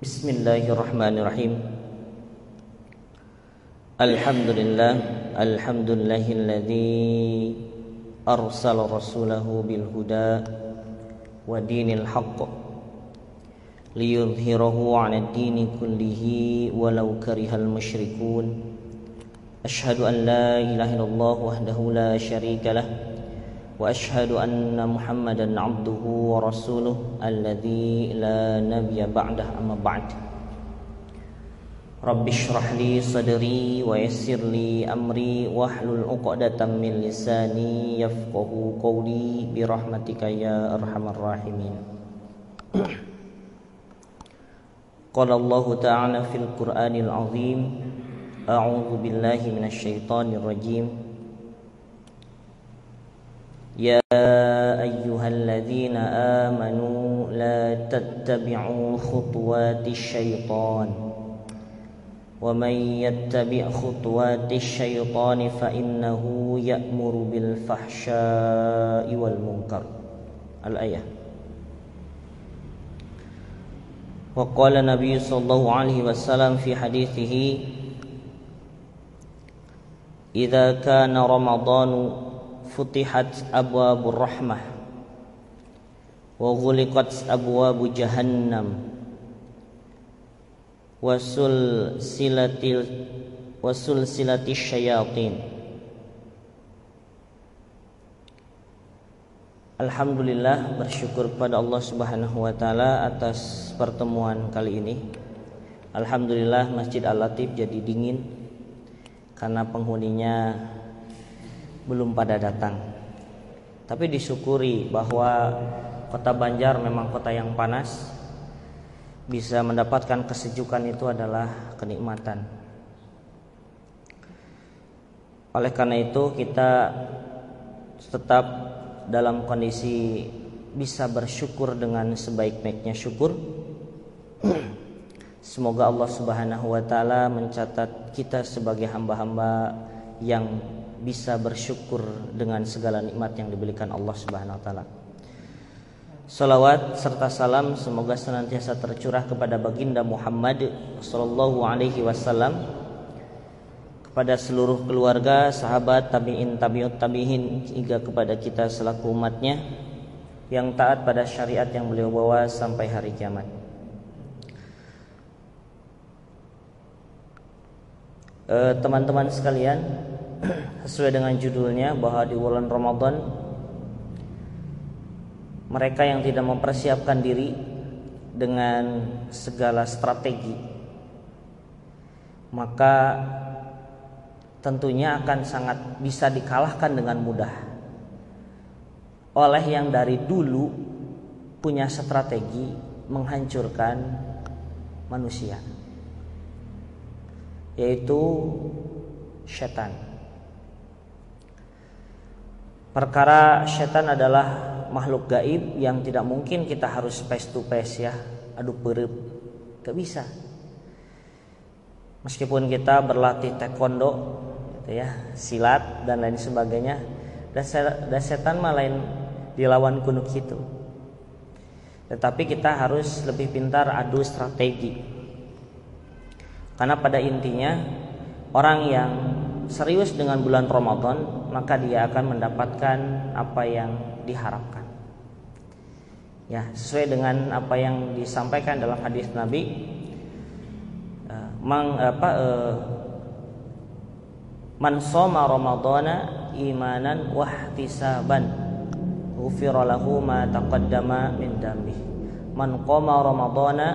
بسم الله الرحمن الرحيم الحمد لله الحمد لله الذي أرسل رسوله بالهدى ودين الحق ليظهره على الدين كله ولو كره المشركون أشهد أن لا إله إلا الله وحده لا شريك له واشهد ان محمدا عبده ورسوله الذي لا نبي بعده اما بعد رب اشرح لي صدري ويسر لي امري واحلل عقدة من لساني يفقه قولي برحمتك يا ارحم الراحمين قال الله تعالى في القران العظيم اعوذ بالله من الشيطان الرجيم يا أيها الذين آمنوا لا تتبعوا خطوات الشيطان. ومن يتبع خطوات الشيطان فإنه يأمر بالفحشاء والمنكر. الآية. وقال النبي صلى الله عليه وسلم في حديثه إذا كان رمضان futihat abwabur rahmah wa ghuliqat abwabu jahannam wasul silatil wasul silati syayatin Alhamdulillah bersyukur kepada Allah Subhanahu wa taala atas pertemuan kali ini. Alhamdulillah Masjid Al-Latif jadi dingin karena penghuninya belum pada datang. Tapi disyukuri bahwa kota Banjar memang kota yang panas. Bisa mendapatkan kesejukan itu adalah kenikmatan. Oleh karena itu kita tetap dalam kondisi bisa bersyukur dengan sebaik-baiknya syukur. Semoga Allah Subhanahu wa taala mencatat kita sebagai hamba-hamba yang bisa bersyukur dengan segala nikmat yang diberikan Allah Subhanahu wa taala. Salawat serta salam semoga senantiasa tercurah kepada baginda Muhammad sallallahu alaihi wasallam kepada seluruh keluarga, sahabat, tabi'in, tabi'ut, tabi'in hingga kepada kita selaku umatnya yang taat pada syariat yang beliau bawa sampai hari kiamat. Eh, teman-teman sekalian, sesuai dengan judulnya bahwa di bulan Ramadan mereka yang tidak mempersiapkan diri dengan segala strategi maka tentunya akan sangat bisa dikalahkan dengan mudah. Oleh yang dari dulu punya strategi menghancurkan manusia yaitu setan Perkara setan adalah makhluk gaib yang tidak mungkin kita harus face to face ya, adu perip, gak bisa. Meskipun kita berlatih taekwondo, gitu ya, silat dan lain sebagainya, dan setan mah lain dilawan kunuk itu. Tetapi kita harus lebih pintar adu strategi. Karena pada intinya orang yang serius dengan bulan Ramadan, maka dia akan mendapatkan apa yang diharapkan. Ya, sesuai dengan apa yang disampaikan dalam hadis Nabi, uh, mang apa uh, man soma ramadhana imanan wahtisaban ghufira lahu ma taqaddama min dambi man qama ramadhana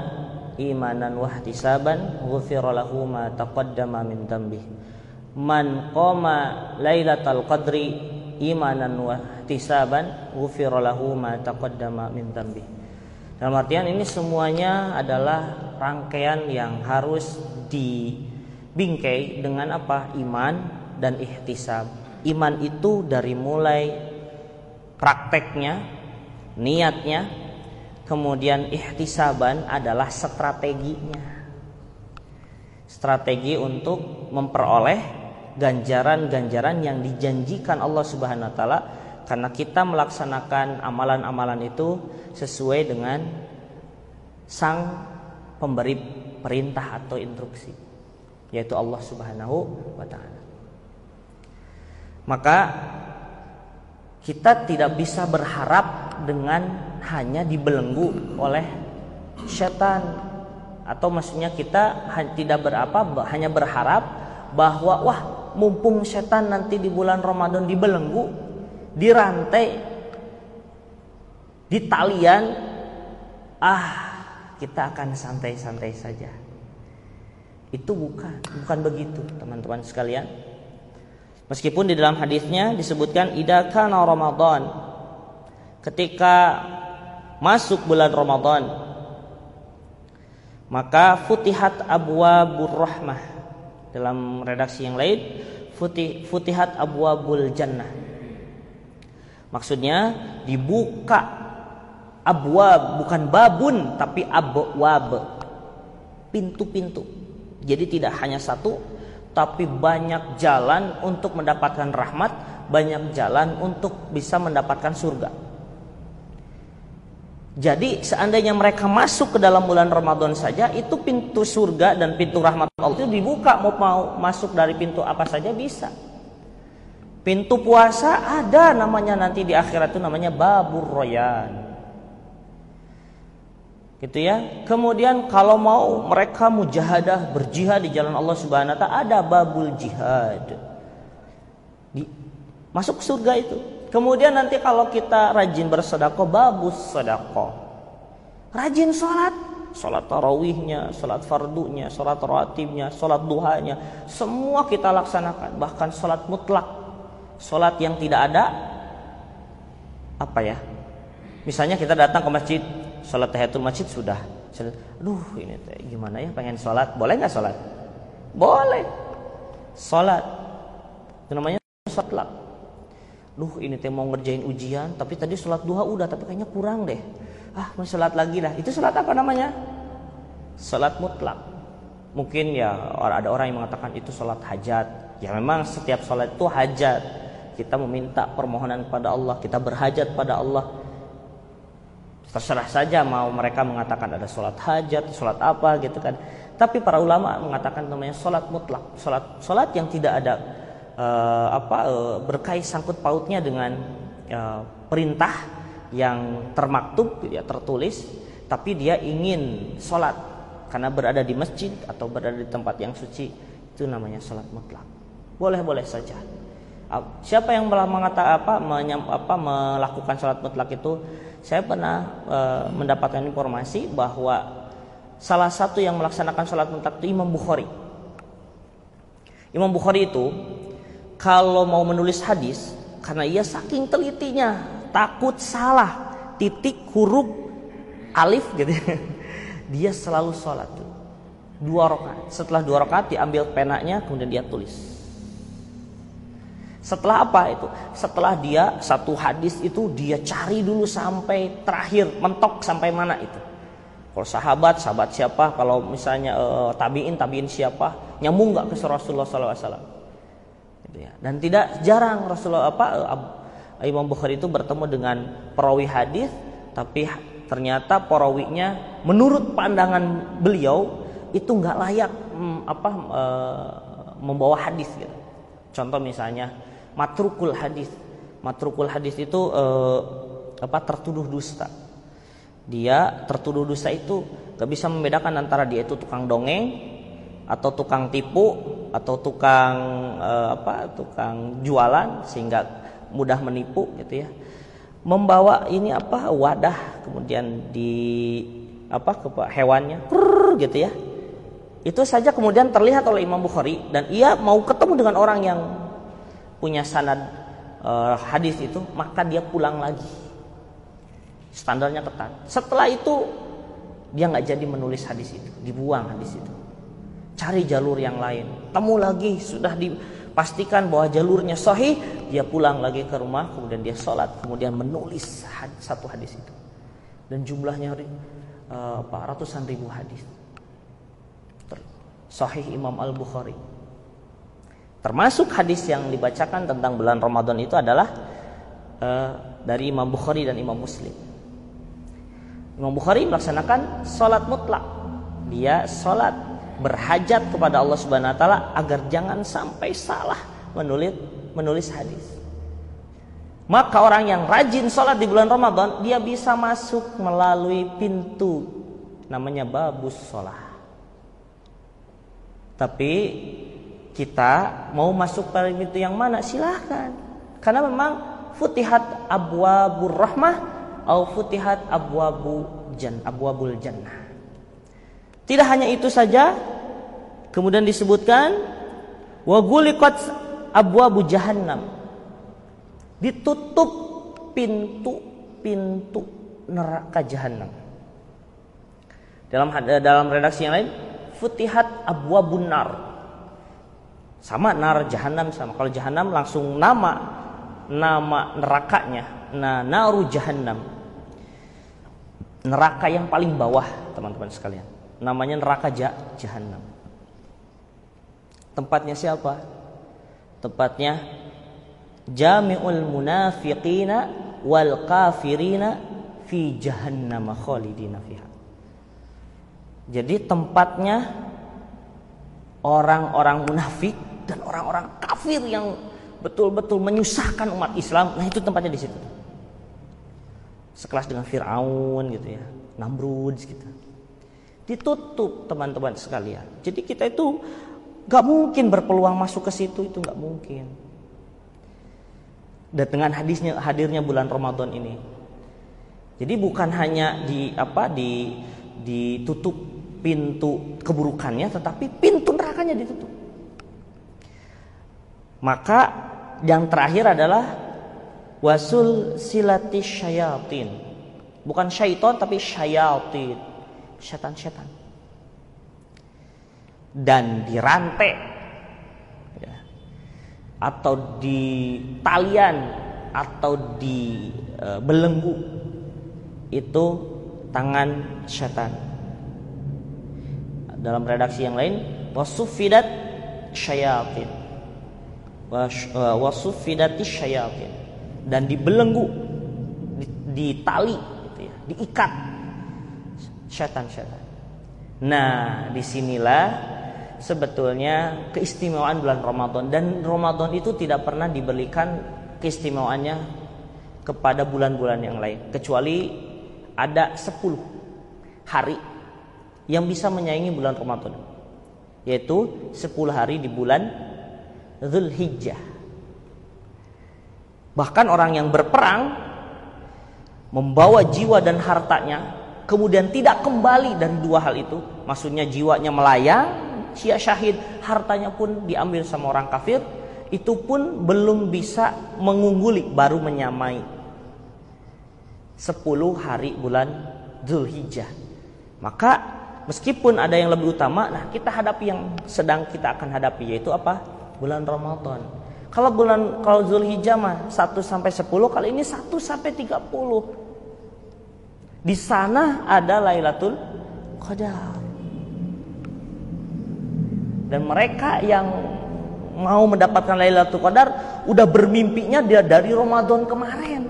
imanan wahtisaban ghufira lahu ma taqaddama min dambi man qama lailatal qadri imanan wa ihtisaban ghufira lahu ma taqaddama min dhanbi. Dalam artian ini semuanya adalah rangkaian yang harus dibingkai dengan apa? Iman dan ihtisab. Iman itu dari mulai prakteknya, niatnya, kemudian ihtisaban adalah strateginya. Strategi untuk memperoleh ganjaran-ganjaran yang dijanjikan Allah Subhanahu wa taala karena kita melaksanakan amalan-amalan itu sesuai dengan sang pemberi perintah atau instruksi yaitu Allah Subhanahu wa taala. Maka kita tidak bisa berharap dengan hanya dibelenggu oleh setan atau maksudnya kita tidak berapa hanya berharap bahwa wah mumpung setan nanti di bulan Ramadan dibelenggu dirantai di talian ah kita akan santai-santai saja. Itu bukan bukan begitu teman-teman sekalian. Meskipun di dalam hadisnya disebutkan idza kana ramadan ketika masuk bulan Ramadan maka futihat abwabur rahmah dalam redaksi yang lain futih, futihat abwabul jannah. Maksudnya dibuka abwab bukan babun tapi abwab. Pintu-pintu. Jadi tidak hanya satu tapi banyak jalan untuk mendapatkan rahmat banyak jalan untuk bisa mendapatkan surga jadi seandainya mereka masuk ke dalam bulan Ramadan saja itu pintu surga dan pintu rahmat Allah itu dibuka mau mau masuk dari pintu apa saja bisa pintu puasa ada namanya nanti di akhirat itu namanya babur royan gitu ya. Kemudian kalau mau mereka mujahadah berjihad di jalan Allah Subhanahu wa taala ada babul jihad. Di, masuk surga itu. Kemudian nanti kalau kita rajin bersedekah babus sedekah. Rajin sholat, sholat tarawihnya, sholat fardunya, sholat rawatibnya, sholat duhanya, semua kita laksanakan. Bahkan sholat mutlak, sholat yang tidak ada apa ya? Misalnya kita datang ke masjid, sholat tahiyatul masjid sudah. Aduh ini teh gimana ya? Pengen sholat. Boleh nggak sholat? Boleh. Sholat. Itu namanya sholat duh ini teh mau ngerjain ujian tapi tadi sholat duha udah tapi kayaknya kurang deh. Ah mau sholat lagi lah. Itu sholat apa namanya? Sholat mutlak. Mungkin ya ada orang yang mengatakan itu sholat hajat. Ya memang setiap sholat itu hajat. Kita meminta permohonan kepada Allah kita berhajat pada Allah. Terserah saja mau mereka mengatakan ada sholat hajat, sholat apa gitu kan. Tapi para ulama mengatakan namanya sholat mutlak, sholat sholat yang tidak ada uh, apa uh, berkait sangkut pautnya dengan uh, perintah yang termaktub, ya tertulis, tapi dia ingin sholat karena berada di masjid atau berada di tempat yang suci itu namanya sholat mutlak. Boleh boleh saja. Siapa yang mengatakan apa, menyam, apa melakukan sholat mutlak itu saya pernah e, mendapatkan informasi bahwa salah satu yang melaksanakan sholat mutlak itu Imam Bukhari. Imam Bukhari itu kalau mau menulis hadis karena ia saking telitinya takut salah titik huruf alif gitu dia selalu sholat dua rakaat setelah dua rakaat diambil penanya kemudian dia tulis setelah apa itu? Setelah dia satu hadis itu dia cari dulu sampai terakhir mentok sampai mana itu. Kalau sahabat, sahabat siapa? Kalau misalnya uh, tabiin, tabiin siapa? Nyambung nggak ke Rasulullah SAW? Gitu ya. Dan tidak jarang Rasulullah apa Imam Bukhari itu bertemu dengan perawi hadis, tapi ternyata perawinya menurut pandangan beliau itu nggak layak mm, apa uh, membawa hadis gitu. Contoh misalnya matrukul hadis. Matrukul hadis itu eh, apa tertuduh dusta. Dia tertuduh dusta itu gak bisa membedakan antara dia itu tukang dongeng atau tukang tipu atau tukang eh, apa tukang jualan sehingga mudah menipu gitu ya. Membawa ini apa wadah kemudian di apa ke hewannya gitu ya. Itu saja kemudian terlihat oleh Imam Bukhari dan ia mau ketemu dengan orang yang punya sanad uh, hadis itu maka dia pulang lagi. Standarnya ketat. Setelah itu dia nggak jadi menulis hadis itu dibuang hadis itu cari jalur yang lain temu lagi sudah dipastikan bahwa jalurnya sahih dia pulang lagi ke rumah kemudian dia sholat kemudian menulis satu hadis itu dan jumlahnya uh, ratusan ribu hadis sahih Imam Al Bukhari Termasuk hadis yang dibacakan tentang bulan Ramadan itu adalah uh, dari Imam Bukhari dan Imam Muslim. Imam Bukhari melaksanakan sholat mutlak. dia sholat berhajat kepada Allah Subhanahu Wa Taala agar jangan sampai salah menulis menulis hadis. Maka orang yang rajin sholat di bulan Ramadan dia bisa masuk melalui pintu namanya babus sholat. Tapi kita mau masuk pada pintu yang mana silahkan karena memang futihat abwabur rahmah atau futihat abwabu jan abwabul jannah tidak hanya itu saja kemudian disebutkan wa guliqat abwabu jahannam ditutup pintu-pintu neraka jahanam dalam dalam redaksi yang lain futihat abwabun nar sama nar jahanam sama. Kalau jahanam langsung nama nama nerakanya. Nah, naru jahanam. Neraka yang paling bawah, teman-teman sekalian. Namanya neraka jah jahanam. Tempatnya siapa? Tempatnya Jami'ul munafiqina wal kafirina fi jahannam khalidina fiha. Jadi tempatnya orang-orang munafik dan orang-orang kafir yang betul-betul menyusahkan umat Islam. Nah, itu tempatnya di situ. Sekelas dengan Firaun gitu ya, Namrud gitu. Ditutup teman-teman sekalian. Jadi kita itu gak mungkin berpeluang masuk ke situ itu gak mungkin. Dan dengan hadisnya hadirnya bulan Ramadan ini. Jadi bukan hanya di apa di ditutup pintu keburukannya tetapi pintu nerakanya ditutup. Maka yang terakhir adalah wasul silati syayatin. Bukan syaiton tapi syayatin. Setan-setan. Dan dirantai ya. atau di talian atau di belenggu itu tangan setan. Dalam redaksi yang lain wasufidat syayatin wasufidatis syayatin dan dibelenggu ditali gitu ya, diikat syaitan-syaitan. Nah, di sinilah sebetulnya keistimewaan bulan Ramadan dan Ramadan itu tidak pernah diberikan keistimewaannya kepada bulan-bulan yang lain kecuali ada 10 hari yang bisa menyaingi bulan Ramadan yaitu 10 hari di bulan Zulhijjah. Bahkan orang yang berperang membawa jiwa dan hartanya kemudian tidak kembali dari dua hal itu, maksudnya jiwanya melayang, sia syahid, hartanya pun diambil sama orang kafir, itu pun belum bisa mengungguli baru menyamai 10 hari bulan Zulhijjah. Maka meskipun ada yang lebih utama, nah kita hadapi yang sedang kita akan hadapi yaitu apa? bulan Ramadan. Kalau bulan kalau Zulhijjah mah 1 sampai 10, kali ini 1 sampai 30. Di sana ada Lailatul Qadar. Dan mereka yang mau mendapatkan Lailatul Qadar udah bermimpinya dia dari Ramadan kemarin.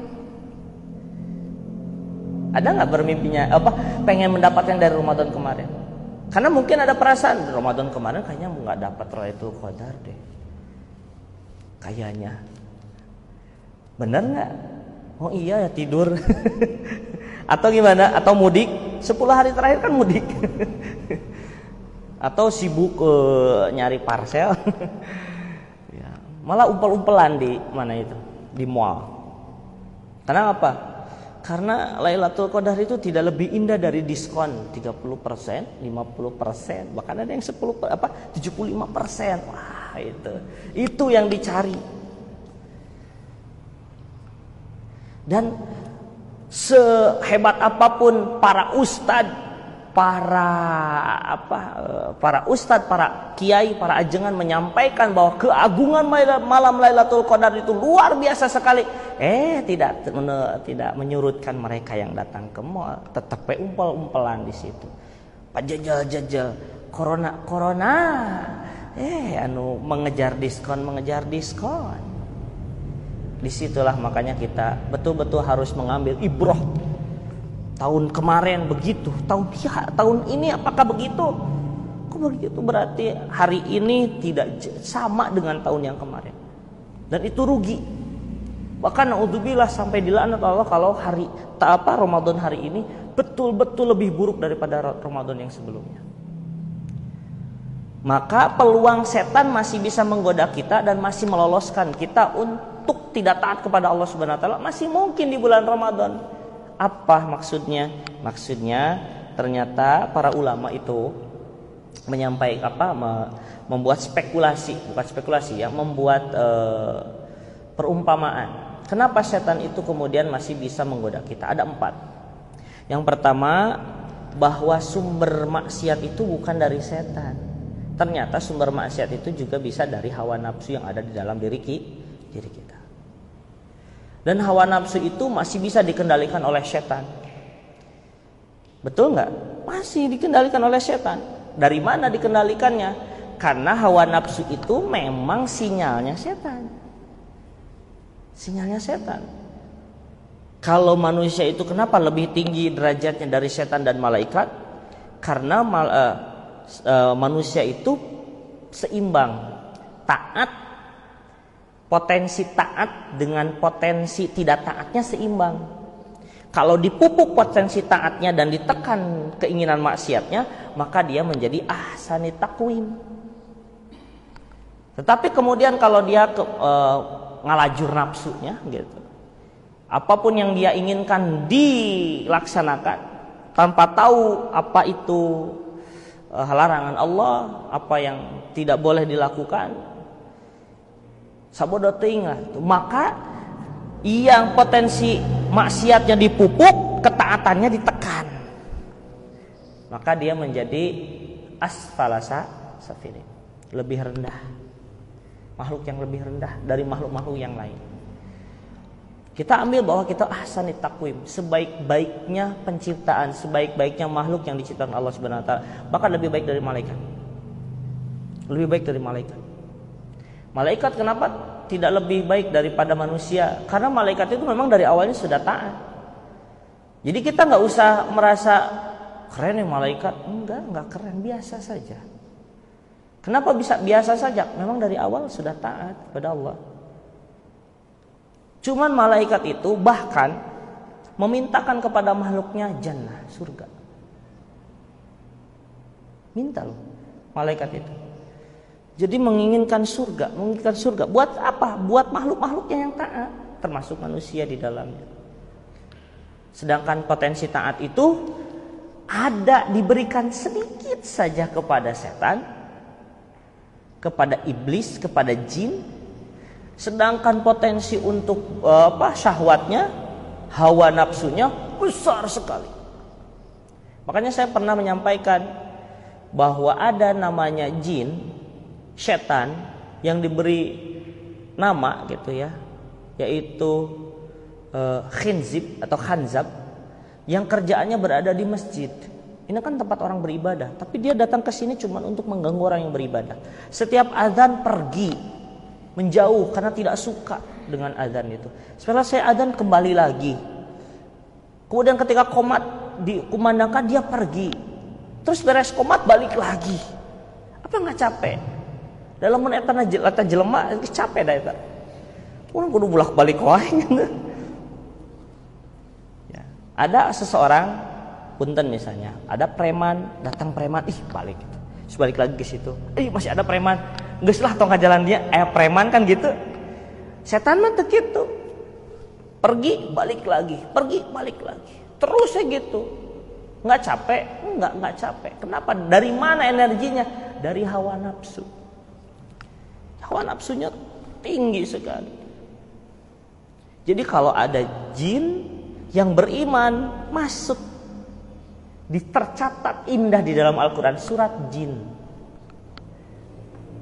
Ada nggak bermimpinya apa pengen mendapatkan dari Ramadan kemarin? Karena mungkin ada perasaan Ramadan kemarin kayaknya nggak dapat Lailatul Qadar deh kayaknya bener nggak oh iya ya tidur atau gimana? Atau mudik? 10 hari terakhir kan mudik. Atau sibuk uh, nyari parcel. Ya, malah umpel-umpelan di mana itu? Di mall. Karena apa karena Lailatul Qadar itu tidak lebih indah dari diskon 30%, 50%, bahkan ada yang 10 apa 75%. Wah, itu. Itu yang dicari. Dan sehebat apa pun para ustad, para apa, para ustad, para kiai, para ajengan menyampaikan bahwa keagungan malam Lailatul Qadar itu luar biasa sekali. Eh, tidak tidak menyurutkan mereka yang datang ke mall, tetap umpel-umpelan di situ. Pak jajal-jajal, corona corona eh anu mengejar diskon mengejar diskon di situlah makanya kita betul-betul harus mengambil ibroh Tahun kemarin begitu, tahun ya, tahun ini apakah begitu? Kok begitu berarti hari ini tidak sama dengan tahun yang kemarin. Dan itu rugi. Bahkan naudzubillah sampai dilaknat Allah kalau hari tak apa Ramadan hari ini betul-betul lebih buruk daripada Ramadan yang sebelumnya. Maka peluang setan masih bisa menggoda kita dan masih meloloskan kita untuk tidak taat kepada Allah Subhanahu wa taala masih mungkin di bulan Ramadan. Apa maksudnya? Maksudnya ternyata para ulama itu menyampaikan apa membuat spekulasi, bukan spekulasi ya, membuat uh, perumpamaan. Kenapa setan itu kemudian masih bisa menggoda kita? Ada empat. Yang pertama bahwa sumber maksiat itu bukan dari setan. Ternyata sumber maksiat itu juga bisa dari hawa nafsu yang ada di dalam diri kita. Dan hawa nafsu itu masih bisa dikendalikan oleh setan. Betul nggak? Masih dikendalikan oleh setan. Dari mana dikendalikannya? Karena hawa nafsu itu memang sinyalnya setan sinyalnya setan. Kalau manusia itu kenapa lebih tinggi derajatnya dari setan dan malaikat? Karena mal, uh, uh, manusia itu seimbang, taat, potensi taat dengan potensi tidak taatnya seimbang. Kalau dipupuk potensi taatnya dan ditekan keinginan maksiatnya, maka dia menjadi ahsani takwim. Tetapi kemudian kalau dia ke, uh, ngalajur nafsunya gitu. Apa pun yang dia inginkan dilaksanakan tanpa tahu apa itu uh, larangan Allah, apa yang tidak boleh dilakukan. Sabodo lah. Maka yang potensi maksiatnya dipupuk, ketaatannya ditekan. Maka dia menjadi asfalasa safirin, lebih rendah makhluk yang lebih rendah dari makhluk-makhluk yang lain. Kita ambil bahwa kita ahsan takwim, sebaik-baiknya penciptaan, sebaik-baiknya makhluk yang diciptakan Allah Subhanahu wa taala, bahkan lebih baik dari malaikat. Lebih baik dari malaikat. Malaikat kenapa tidak lebih baik daripada manusia? Karena malaikat itu memang dari awalnya sudah taat. Jadi kita nggak usah merasa keren ya malaikat, enggak, enggak keren, biasa saja. Kenapa bisa biasa saja? Memang dari awal sudah taat kepada Allah. Cuman malaikat itu bahkan memintakan kepada makhluknya jannah, surga. Minta loh malaikat itu. Jadi menginginkan surga, menginginkan surga. Buat apa? Buat makhluk-makhluknya yang taat, termasuk manusia di dalamnya. Sedangkan potensi taat itu ada diberikan sedikit saja kepada setan, kepada iblis, kepada jin. Sedangkan potensi untuk apa syahwatnya, hawa nafsunya besar sekali. Makanya saya pernah menyampaikan bahwa ada namanya jin, setan yang diberi nama gitu ya, yaitu uh, khinzib atau khanzab yang kerjaannya berada di masjid. Ini kan tempat orang beribadah, tapi dia datang ke sini cuma untuk mengganggu orang yang beribadah. Setiap azan pergi menjauh karena tidak suka dengan azan itu. Setelah saya azan kembali lagi. Kemudian ketika komat dikumandangkan dia pergi. Terus beres komat balik lagi. Apa nggak capek? Dalam menit lata jelema capek dah itu. Orang kudu bulak balik wae. ya. Ada seseorang punten misalnya ada preman datang preman ih balik gitu. Lagi ke situ ih masih ada preman. Nggak lah tongkat jalan dia. Eh preman kan gitu. Setan mah gitu pergi balik lagi pergi balik lagi. Terus ya gitu. Nggak capek? Nggak nggak capek. Kenapa? Dari mana energinya? Dari hawa nafsu hawa nafsunya tinggi sekali jadi kalau ada jin yang beriman masuk Ditercatat indah di dalam Al-Quran surat jin.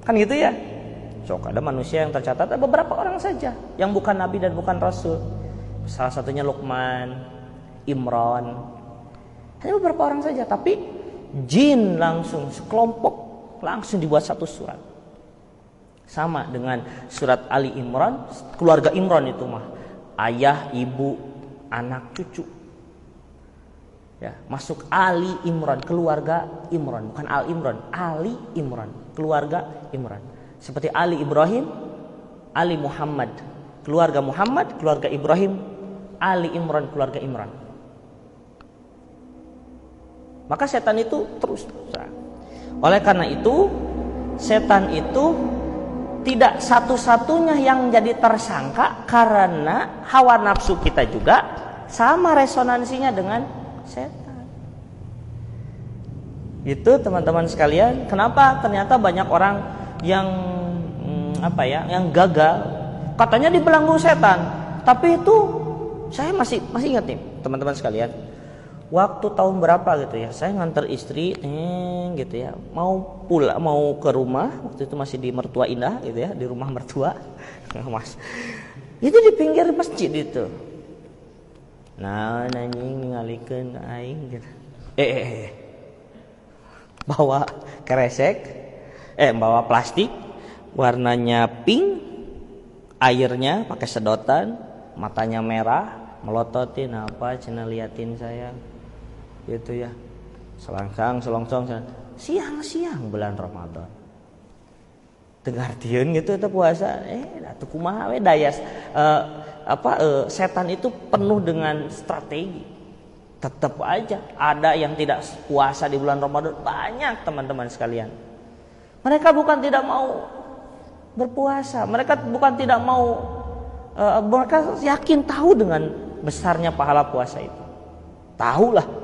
Kan gitu ya? Sok ada manusia yang tercatat beberapa orang saja yang bukan nabi dan bukan rasul. Salah satunya Luqman, Imran. Hanya beberapa orang saja, tapi jin langsung sekelompok langsung dibuat satu surat. Sama dengan surat Ali Imran, keluarga Imran itu mah. Ayah, ibu, anak, cucu Ya, masuk Ali Imran, keluarga Imran, bukan Al Imran, Ali Imran, keluarga Imran. Seperti Ali Ibrahim, Ali Muhammad, keluarga Muhammad, keluarga Ibrahim, Ali Imran, keluarga Imran. Maka setan itu terus Oleh karena itu, setan itu tidak satu-satunya yang jadi tersangka karena hawa nafsu kita juga sama resonansinya dengan setan. Itu teman-teman sekalian, kenapa ternyata banyak orang yang hmm, apa ya, yang gagal katanya dibelenggu setan. Tapi itu saya masih masih ingat nih, teman-teman sekalian. Waktu tahun berapa gitu ya, saya nganter istri eh, gitu ya, mau pulang mau ke rumah, waktu itu masih di Mertua Indah gitu ya, di rumah mertua. Mas. Itu di pinggir masjid itu nah nanying ngalikeun aing gitu eh, eh, eh. bawa kresek eh bawa plastik warnanya pink airnya pakai sedotan matanya merah melototin apa cina liatin saya gitu ya. Selangsang selongsong siang-siang bulan Ramadan. Dengar tiun gitu itu puasa. Eh atuh kumaha we dayas uh, apa uh, setan itu penuh dengan strategi. Tetap aja ada yang tidak puasa di bulan Ramadan. Banyak teman-teman sekalian. Mereka bukan tidak mau berpuasa. Mereka bukan tidak mau uh, mereka yakin tahu dengan besarnya pahala puasa itu. Tahulah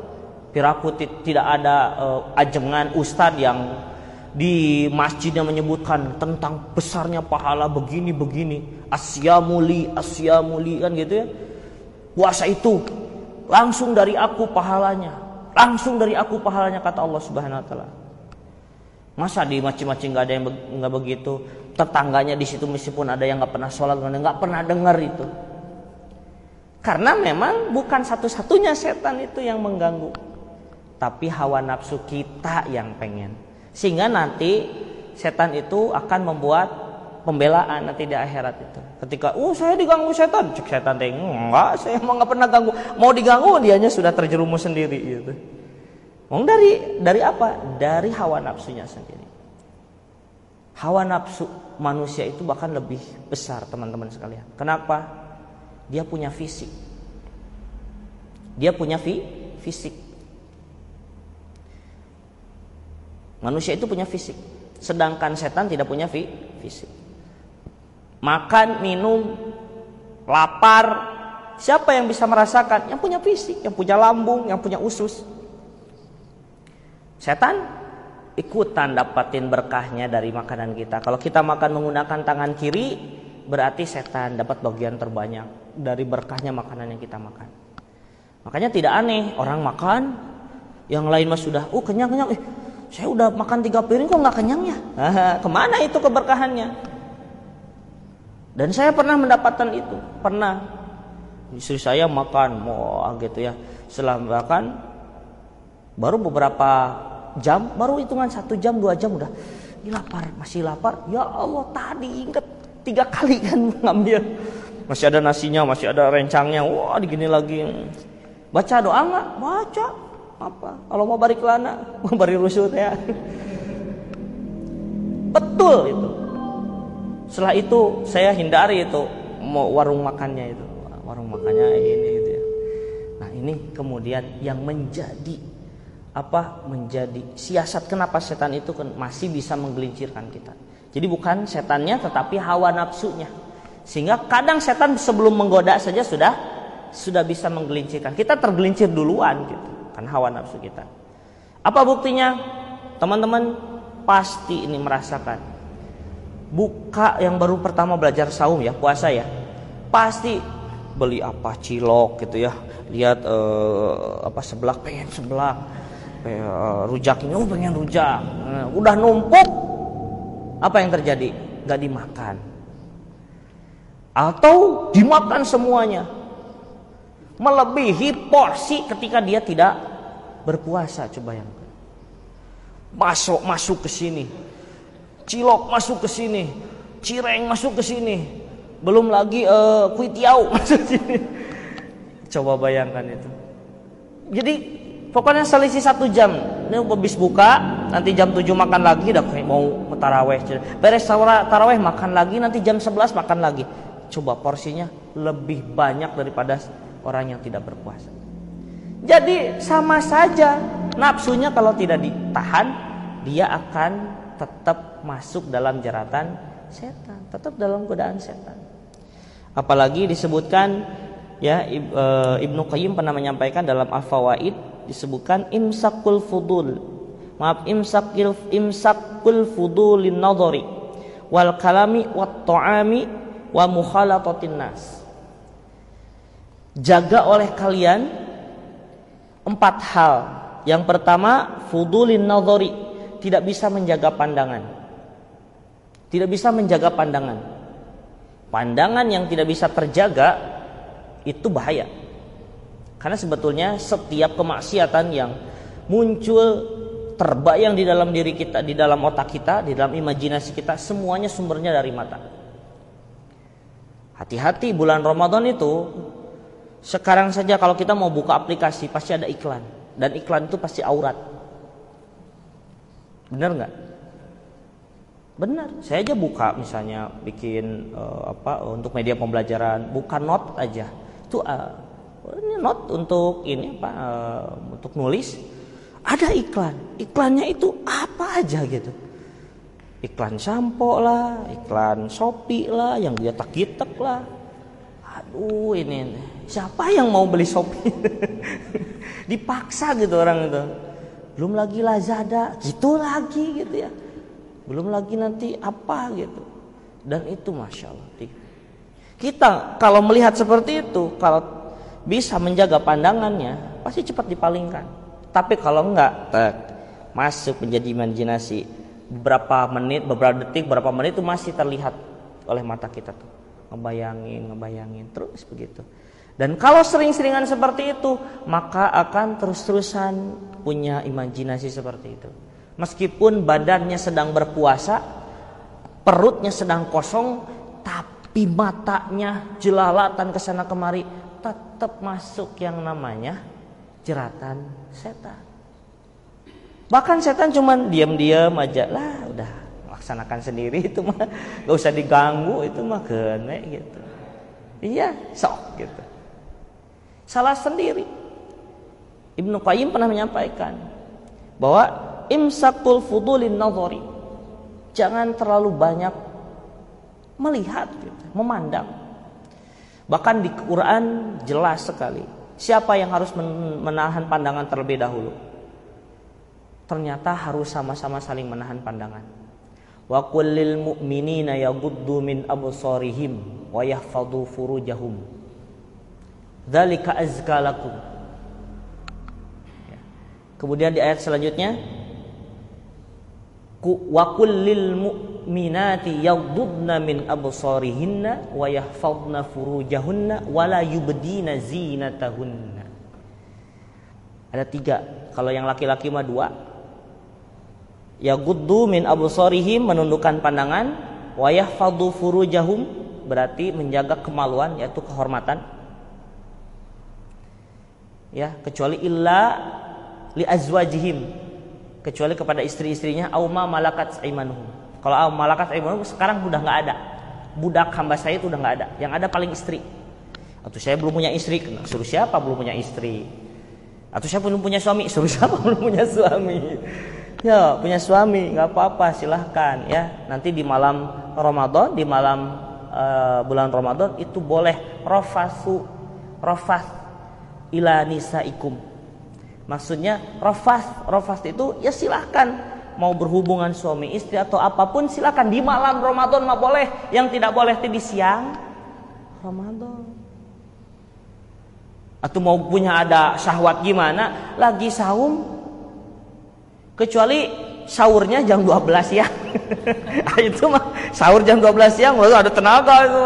piraku tidak ada uh, ajengan ustadz yang di masjidnya menyebutkan tentang besarnya pahala begini begini. Asyamuli asyamuli kan gitu ya. Puasa itu langsung dari aku pahalanya. Langsung dari aku pahalanya kata Allah Subhanahu wa taala. Masa di macam-macam nggak ada yang nggak begitu? Tetangganya di situ meskipun ada yang nggak pernah sholat nggak pernah dengar itu. Karena memang bukan satu-satunya setan itu yang mengganggu tapi hawa nafsu kita yang pengen sehingga nanti setan itu akan membuat pembelaan nanti di akhirat itu. Ketika, "Oh, saya diganggu setan." Cek setan teh, "Enggak, saya emang enggak pernah ganggu." Mau diganggu dianya sudah terjerumus sendiri gitu. Mau dari dari apa? Dari hawa nafsunya sendiri. Hawa nafsu manusia itu bahkan lebih besar, teman-teman sekalian. Kenapa? Dia punya fisik. Dia punya fi, fisik Manusia itu punya fisik, sedangkan setan tidak punya fi fisik. Makan, minum, lapar, siapa yang bisa merasakan? Yang punya fisik, yang punya lambung, yang punya usus. Setan ikutan dapatin berkahnya dari makanan kita. Kalau kita makan menggunakan tangan kiri, berarti setan dapat bagian terbanyak dari berkahnya makanan yang kita makan. Makanya tidak aneh orang makan, yang lain mah sudah, oh kenyang kenyang, eh saya udah makan tiga piring kok nggak kenyang ya? Ke mana itu keberkahannya? Dan saya pernah mendapatkan itu, pernah. Istri saya makan, mau gitu ya. Setelah makan, baru beberapa jam, baru hitungan satu jam, dua jam udah. Ini lapar, masih lapar. Ya Allah, tadi inget tiga kali kan ngambil. Masih ada nasinya, masih ada rencangnya. Wah, digini lagi. Baca doa nggak? Baca apa? Kalau mau balik lana mau bari rusut ya. Betul itu. Setelah itu saya hindari itu mau warung makannya itu. Warung makannya ini itu ya. Nah ini kemudian yang menjadi apa menjadi siasat kenapa setan itu masih bisa menggelincirkan kita. Jadi bukan setannya tetapi hawa nafsunya. Sehingga kadang setan sebelum menggoda saja sudah sudah bisa menggelincirkan. Kita tergelincir duluan gitu kan hawa nafsu kita. Apa buktinya? Teman-teman pasti ini merasakan. Buka yang baru pertama belajar saum ya, puasa ya. Pasti beli apa cilok gitu ya. Lihat uh, apa seblak pengen seblak. Uh, rujak ini oh pengen rujak. Uh, udah numpuk apa yang terjadi? Gak dimakan. Atau dimakan semuanya melebihi porsi ketika dia tidak berpuasa coba yang masuk masuk ke sini. Cilok masuk ke sini. Cireng masuk ke sini. Belum lagi uh, kuitiau masuk sini. Coba bayangkan itu. Jadi pokoknya selisih satu jam. Ini habis buka nanti jam 7 makan lagi kayak mau taraweh beres taraweh makan lagi nanti jam 11 makan lagi. Coba porsinya lebih banyak daripada orang yang tidak berpuasa jadi sama saja nafsunya kalau tidak ditahan dia akan tetap masuk dalam jeratan setan tetap dalam godaan setan. Apalagi disebutkan ya e, Ibnu Qayyim pernah menyampaikan dalam Al-Fawaid disebutkan imsakul fudul. Maaf imsakil imsakul fudulin nadhari wal kalami wat ta'ami wa mukhalatatin nas. Jaga oleh kalian empat hal. Yang pertama fudulin nadhari. Tidak bisa menjaga pandangan. Tidak bisa menjaga pandangan. Pandangan yang tidak bisa terjaga itu bahaya. Karena sebetulnya setiap kemaksiatan yang muncul terbayang di dalam diri kita, di dalam otak kita, di dalam imajinasi kita, semuanya sumbernya dari mata. Hati-hati bulan Ramadan itu sekarang saja kalau kita mau buka aplikasi pasti ada iklan dan iklan itu pasti aurat. Benar nggak? Benar. Saya aja buka misalnya bikin uh, apa untuk media pembelajaran, buka not aja. Itu uh, ini not untuk ini apa uh, untuk nulis ada iklan iklannya itu apa aja gitu iklan sampo lah iklan shopee lah yang dia tak lah aduh ini siapa yang mau beli shopee dipaksa gitu orang itu belum lagi lazada gitu lagi gitu ya belum lagi nanti apa gitu dan itu masya Allah kita kalau melihat seperti itu kalau bisa menjaga pandangannya, pasti cepat dipalingkan. Tapi kalau enggak, tek, masuk menjadi imajinasi beberapa menit, beberapa detik, beberapa menit itu masih terlihat oleh mata kita tuh. Ngebayangin, ngebayangin terus begitu. Dan kalau sering-seringan seperti itu, maka akan terus-terusan punya imajinasi seperti itu. Meskipun badannya sedang berpuasa, perutnya sedang kosong, tapi matanya jelalatan ke sana kemari tetap masuk yang namanya jeratan setan. Bahkan setan cuman diam-diam aja lah, udah laksanakan sendiri itu mah gak usah diganggu itu mah kene gitu. Iya, sok gitu. Salah sendiri. Ibnu Qayyim pernah menyampaikan bahwa imsakul fudulin nazari. Jangan terlalu banyak melihat gitu, memandang. Bahkan di Quran jelas sekali siapa yang harus menahan pandangan terlebih dahulu. Ternyata harus sama-sama saling menahan pandangan. Wa kullil mu'minina yaghuddu min absarihim wa yahfadhu furujahum. Dzalika azka lakum. Kemudian di ayat selanjutnya wa kullil mu'minati yaghdudna min absarihinna wa yahfadna furujahunna wa la yubdina zinatahunna. Ada tiga. Kalau yang laki-laki mah dua. Yaguddu min absarihim menundukkan pandangan, wa yahfadhu furujahum berarti menjaga kemaluan yaitu kehormatan. Ya, kecuali illa li azwajihim kecuali kepada istri-istrinya auma malakat aimanuhum. Kalau auma malakat aimanuhum sekarang udah nggak ada. Budak hamba saya itu udah nggak ada. Yang ada paling istri. Atau saya belum punya istri, suruh siapa belum punya istri? Atau saya belum punya suami, suruh siapa belum punya suami? Ya, punya suami, nggak apa-apa, silahkan ya. Nanti di malam Ramadan, di malam uh, bulan Ramadan itu boleh rofasu, rofas ila nisaikum Maksudnya rofas, rofas itu ya silahkan mau berhubungan suami istri atau apa pun silahkan di malam Ramadan mah boleh. Yang tidak boleh itu di siang Ramadan. Atau mau punya ada syahwat gimana? Lagi saum kecuali sahurnya jam 12 ya. itu mah sahur jam 12 siang lalu ada tenaga itu.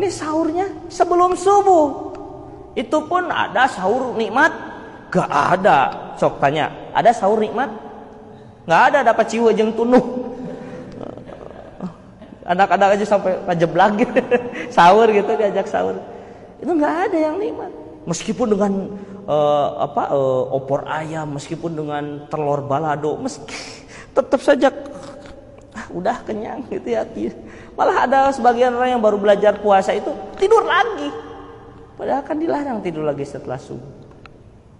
Ini sahurnya sebelum subuh. Itu pun ada sahur nikmat Gak ada. Sok tanya, ada sahur nikmat? Gak ada dapat ciwa jeng tunuh. Anak-anak aja sampai lagi sahur gitu diajak sahur. Itu gak ada yang nikmat. Meskipun dengan uh, apa uh, opor ayam meskipun dengan telur balado meski tetap saja ah, udah kenyang gitu ya malah ada sebagian orang yang baru belajar puasa itu tidur lagi padahal kan dilarang tidur lagi setelah subuh.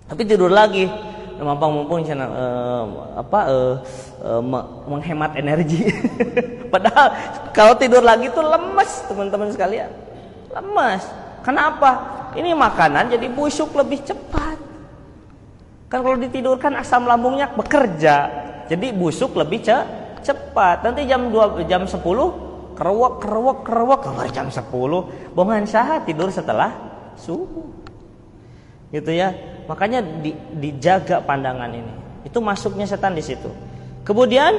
Tapi tidur lagi. Mampang mumpung uh, apa uh, uh, menghemat energi. Padahal kalau tidur lagi tuh lemes teman-teman sekalian. Lemes. Kenapa? Ini makanan jadi busuk lebih cepat. Kan kalau ditidurkan asam lambungnya bekerja, jadi busuk lebih ce cepat. Nanti jam 2 jam 10 kerewak kerewak kerewak keluar jam 10 bongan sah tidur setelah subuh. Gitu ya. Makanya di, dijaga pandangan ini. Itu masuknya setan di situ. Kemudian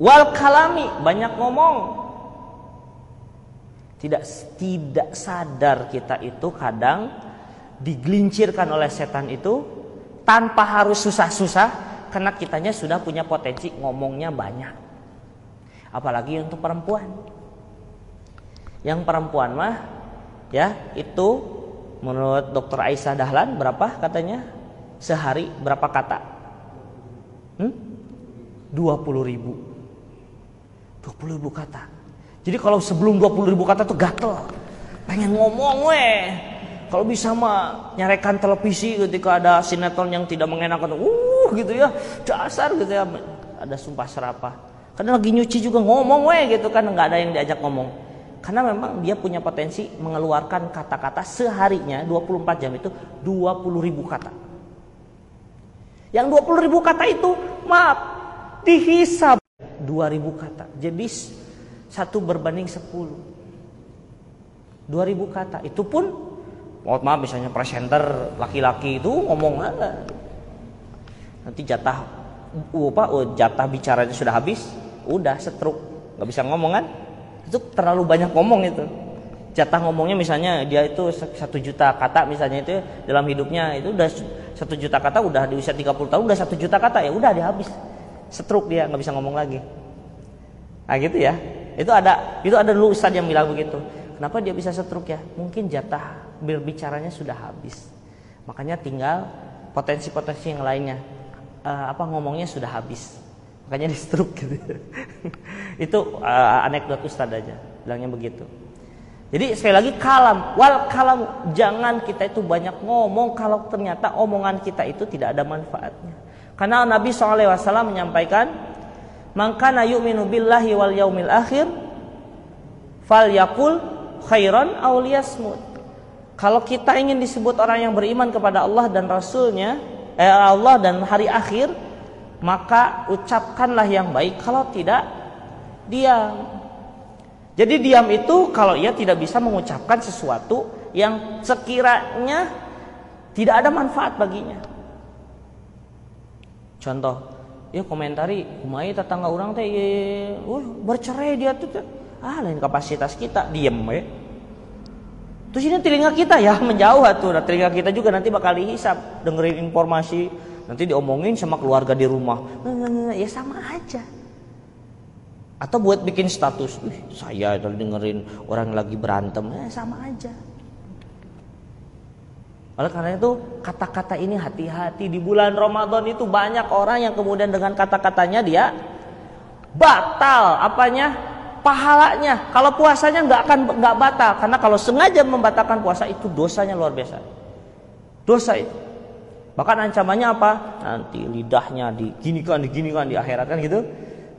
wal kalami banyak ngomong tidak tidak sadar kita itu kadang digelincirkan oleh setan itu tanpa harus susah-susah karena kitanya sudah punya potensi ngomongnya banyak. Apalagi untuk perempuan. Yang perempuan mah ya itu menurut dokter Aisyah Dahlan berapa katanya sehari berapa kata? Hmm? 20 ribu 20 ribu kata jadi kalau sebelum 20 ribu kata tuh gatel. Pengen ngomong weh. Kalau bisa mah nyarekan televisi ketika ada sinetron yang tidak mengenakan. Uh gitu ya. Dasar gitu ya. Ada sumpah serapah. Karena lagi nyuci juga ngomong weh gitu kan. nggak ada yang diajak ngomong. Karena memang dia punya potensi mengeluarkan kata-kata seharinya 24 jam itu 20 ribu kata. Yang 20 ribu kata itu maaf dihisap 2000 kata. Jadi satu berbanding sepuluh. Dua ribu kata. Itu pun mohon maaf misalnya presenter laki-laki itu ngomong apa? Nanti jatah apa oh, jatah bicaranya sudah habis, udah setruk, nggak bisa ngomong kan? Itu terlalu banyak ngomong itu. Jatah ngomongnya misalnya dia itu satu juta kata misalnya itu dalam hidupnya itu udah satu juta kata udah di usia 30 tahun udah satu juta kata ya udah dia habis setruk dia nggak bisa ngomong lagi. Nah gitu ya. Itu ada itu ada dulu ustaz yang bilang begitu. Kenapa dia bisa setruk ya? Mungkin jatah berbicaranya sudah habis. Makanya tinggal potensi-potensi yang lainnya. Uh, apa ngomongnya sudah habis. Makanya di stroke gitu. itu uh, anekdot ustaz aja bilangnya begitu. Jadi sekali lagi kalam, wal kalam jangan kita itu banyak ngomong kalau ternyata omongan kita itu tidak ada manfaatnya. Karena Nabi SAW menyampaikan maka yu'minu billahi wal yaumil akhir fal yakul khairan aw liyasmut. Kalau kita ingin disebut orang yang beriman kepada Allah dan Rasulnya, eh, Allah dan hari akhir, maka ucapkanlah yang baik. Kalau tidak, diam. Jadi diam itu kalau ia tidak bisa mengucapkan sesuatu yang sekiranya tidak ada manfaat baginya. Contoh, ya komentari kumai tetangga orang teh? Uh, bercerai dia tuh ah lain kapasitas kita. Diem ya terus ini telinga kita? Ya menjauh tuh nah, telinga kita juga nanti bakal dihisap. Dengerin informasi nanti diomongin sama keluarga di rumah. Ya sama aja. Atau buat bikin status saya dengerin orang lagi berantem. Ya sama aja. Oleh karena itu kata-kata ini hati-hati. Di bulan Ramadan itu banyak orang yang kemudian dengan kata-katanya dia batal. Apanya? Pahalanya. Kalau puasanya nggak akan nggak batal. Karena kalau sengaja membatalkan puasa itu dosanya luar biasa. Dosa itu. Bahkan ancamannya apa? Nanti lidahnya diginikan diginikan di akhirat kan gitu.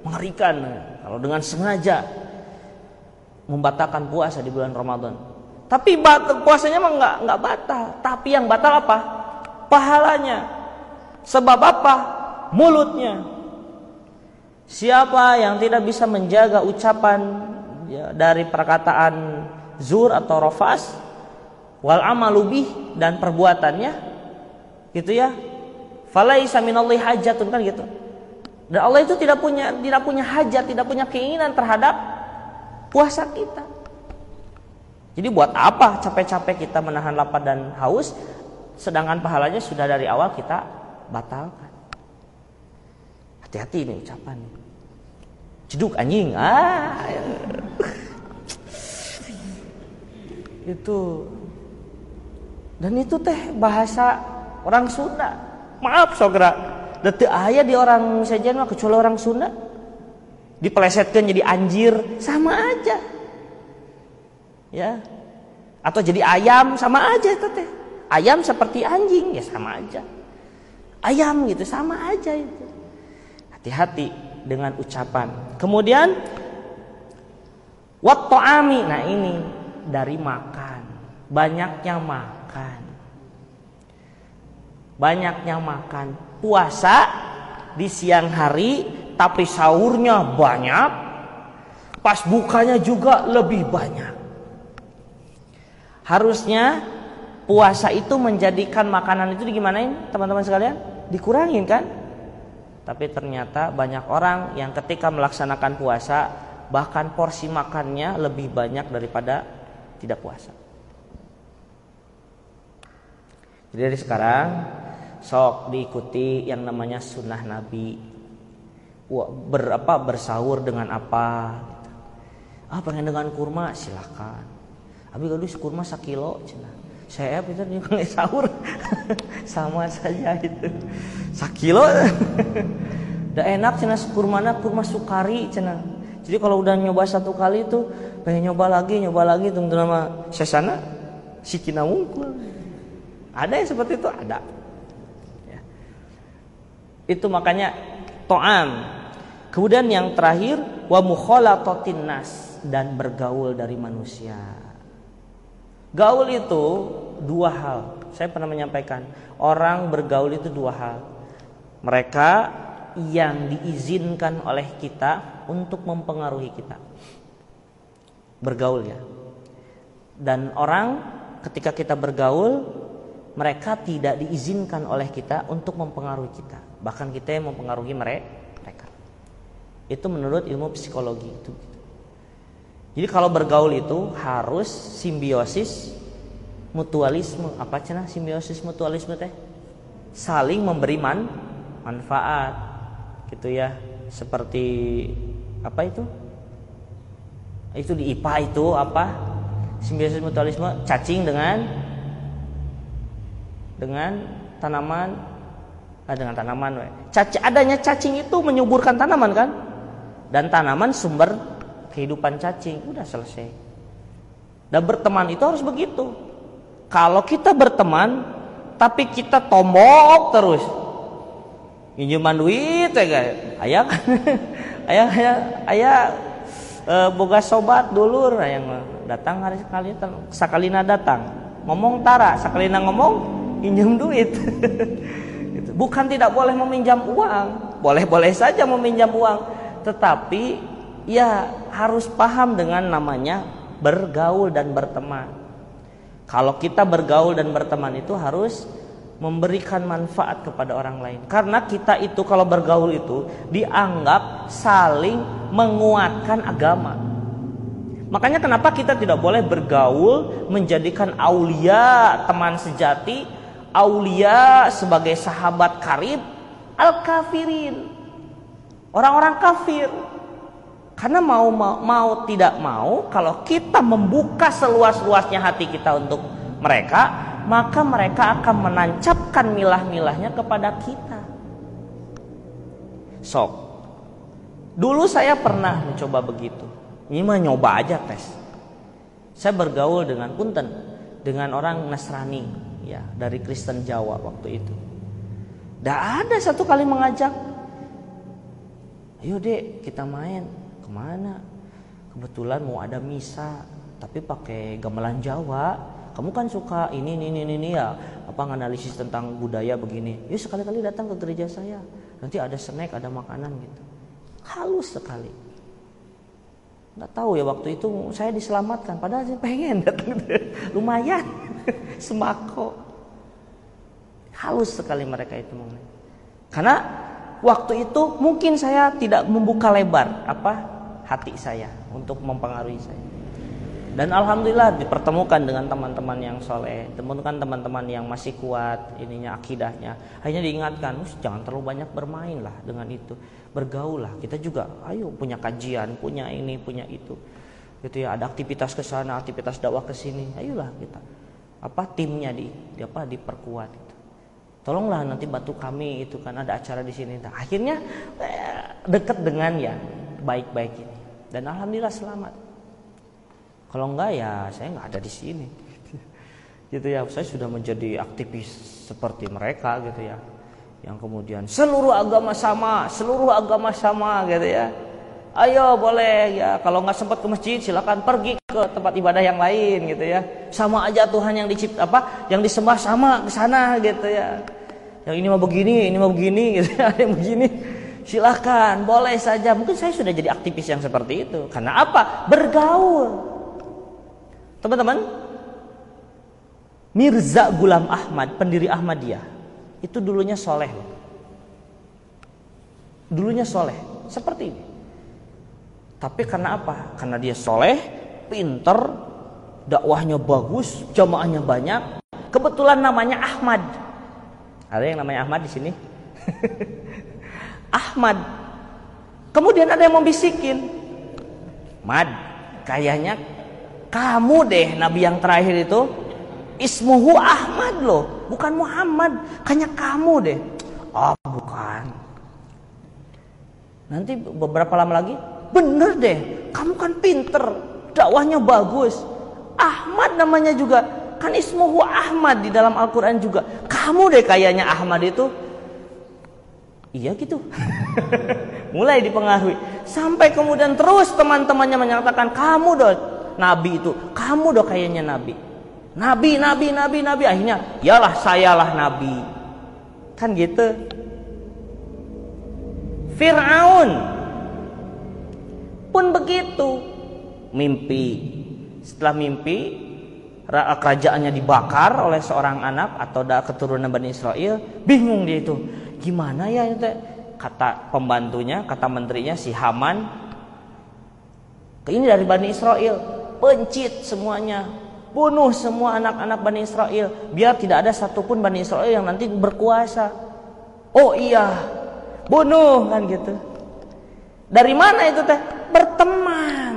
Mengerikan kalau dengan sengaja membatalkan puasa di bulan Ramadan. Tapi puasanya mah nggak nggak batal. Tapi yang batal apa? Pahalanya. Sebab apa? Mulutnya. Siapa yang tidak bisa menjaga ucapan ya, dari perkataan zur atau rofas, wal amalubih dan perbuatannya, gitu ya. Falaisa minallahi hajatun kan gitu. Dan Allah itu tidak punya tidak punya hajat, tidak punya keinginan terhadap puasa kita. Jadi buat apa capek-capek kita menahan lapar dan haus sedangkan pahalanya sudah dari awal kita batalkan. Hati-hati ini ucapan. Ceduk anjing. Ah. Itu Dan itu teh bahasa orang Sunda. Maaf Sogra, detik ayah di orang sejen mah kecuali orang Sunda. Dipelesetkan jadi anjir sama aja. Ya. Atau jadi ayam sama aja itu teh. Ayam seperti anjing ya sama aja. Ayam gitu sama aja itu. Hati-hati dengan ucapan. Kemudian wat Nah ini dari makan. Banyaknya makan. Banyaknya makan. Puasa di siang hari tapi sahurnya banyak. Pas bukanya juga lebih banyak. Harusnya puasa itu menjadikan makanan itu digimanain teman-teman sekalian? Dikurangin kan? Tapi ternyata banyak orang yang ketika melaksanakan puasa bahkan porsi makannya lebih banyak daripada tidak puasa. Jadi sekarang sok diikuti yang namanya sunnah Nabi. Wah, ber, apa bersahur dengan apa? Ah pengen dengan kurma silahkan. Abi gadis kurma sakilo cina. Saya itu juga sahur sama saja itu sakilo udah enak cina kurmana kurma sukari cina jadi kalau udah nyoba satu kali itu pengen nyoba lagi nyoba lagi tunggu nama sesana si kina mungkul ada yang seperti itu? Ada. Ya. itu makanya to'am. Kemudian yang terakhir wa mukhalatatin nas dan bergaul dari manusia. Gaul itu dua hal. Saya pernah menyampaikan orang bergaul itu dua hal. Mereka yang diizinkan oleh kita untuk mempengaruhi kita. Bergaul ya. Dan orang ketika kita bergaul mereka tidak diizinkan oleh kita untuk mempengaruhi kita. Bahkan kita yang mempengaruhi mereka. Itu menurut ilmu psikologi itu jadi kalau bergaul itu harus simbiosis mutualisme. Apa cina simbiosis mutualisme teh? Saling memberi man manfaat. Gitu ya. Seperti apa itu? Itu di IPA itu apa? Simbiosis mutualisme cacing dengan dengan tanaman ah, dengan tanaman Cac adanya cacing itu menyuburkan tanaman kan? Dan tanaman sumber kehidupan cacing. Udah selesai. Dan berteman itu harus begitu. Kalau kita berteman tapi kita tombok terus. Pinjaman duit ya guys. Ayah kan? Ayah ayah ayah e, boga sobat dulur. Yang datang hari sekali sakalina datang. Ngomong tara sakalina ngomong pinjam duit gitu. bukan tidak boleh meminjam uang boleh boleh saja meminjam uang tetapi ya harus paham dengan namanya bergaul dan berteman kalau kita bergaul dan berteman itu harus memberikan manfaat kepada orang lain. Karena kita itu kalau bergaul itu dianggap saling menguatkan agama. Makanya kenapa kita tidak boleh bergaul menjadikan aulia teman sejati, aulia sebagai sahabat karib, al-kafirin. Orang-orang kafir. Karena mau, mau mau tidak mau kalau kita membuka seluas-luasnya hati kita untuk mereka, maka mereka akan menancapkan milah-milahnya kepada kita. Sok. Dulu saya pernah mencoba begitu. Ini mah nyoba aja tes. Saya bergaul dengan punten dengan orang Nasrani ya dari Kristen Jawa waktu itu. Tidak ada satu kali mengajak, ayo dek kita main. Ke mana? Kebetulan mau ada misa tapi pakai gamelan Jawa. Kamu kan suka ini ini ini, ini ya? Apa analisis tentang budaya begini? Yuk sekali-kali datang ke gereja saya. Nanti ada snack ada makanan gitu. Halus sekali nggak tahu ya waktu itu saya diselamatkan. Padahal saya pengen datang. Lumayan. Semako halus sekali mereka itu karena waktu itu mungkin saya tidak membuka lebar apa hati saya untuk mempengaruhi saya. Dan alhamdulillah dipertemukan dengan teman-teman yang soleh, temukan teman-teman yang masih kuat ininya akidahnya. Hanya diingatkan, jangan terlalu banyak bermain lah dengan itu, bergaul lah. Kita juga, ayo punya kajian, punya ini, punya itu, gitu ya. Ada aktivitas ke sana, aktivitas dakwah ke sini, ayolah kita. apa timnya di, di apa diperkuat gitu. tolonglah nanti bantu kami itu kan ada acara di sini nah, akhirnya eh, dekat dengan ya baik-baik ini dan alhamdulillah selamat kalau enggak ya saya nggak ada di sini. Gitu ya saya sudah menjadi aktivis seperti mereka gitu ya. Yang kemudian seluruh agama sama seluruh agama sama gitu ya. Ayo boleh ya kalau nggak sempat ke masjid silakan pergi ke tempat ibadah yang lain gitu ya. Sama aja Tuhan yang dicipta apa yang disembah sama ke sana gitu ya. Yang ini mau begini ini mau begini gitu ya yang begini. Silahkan boleh saja. Mungkin saya sudah jadi aktivis yang seperti itu. Karena apa? Bergaul teman-teman Mirza Gulam Ahmad pendiri Ahmadiyah itu dulunya soleh dulunya soleh seperti ini tapi karena apa? Karena dia soleh, pinter, dakwahnya bagus, jamaahnya banyak. Kebetulan namanya Ahmad. Ada yang namanya Ahmad di sini? Ahmad. Kemudian ada yang membisikin. Mad, kayaknya kamu deh nabi yang terakhir itu. Ismuhu Ahmad loh, bukan Muhammad. Kayaknya kamu deh. Oh, bukan. Nanti beberapa lama lagi bener deh, kamu kan pinter, dakwahnya bagus. Ahmad namanya juga, kan ismuhu Ahmad di dalam Al-Quran juga. Kamu deh kayaknya Ahmad itu. Iya gitu. Mulai dipengaruhi. Sampai kemudian terus teman-temannya menyatakan, kamu dong Nabi itu. Kamu dong kayaknya Nabi. Nabi, Nabi, Nabi, Nabi. Akhirnya, yalah sayalah Nabi. Kan gitu. Fir'aun pun begitu. Mimpi. Setelah mimpi, kerajaannya dibakar oleh seorang anak atau da keturunan Bani Israel, bingung dia itu. Gimana ya itu? Kata pembantunya, kata menterinya si Haman, ini dari Bani Israel, pencit semuanya, bunuh semua anak-anak Bani Israel, biar tidak ada satupun Bani Israel yang nanti berkuasa. Oh iya, bunuh kan gitu. Dari mana itu teh? Berteman.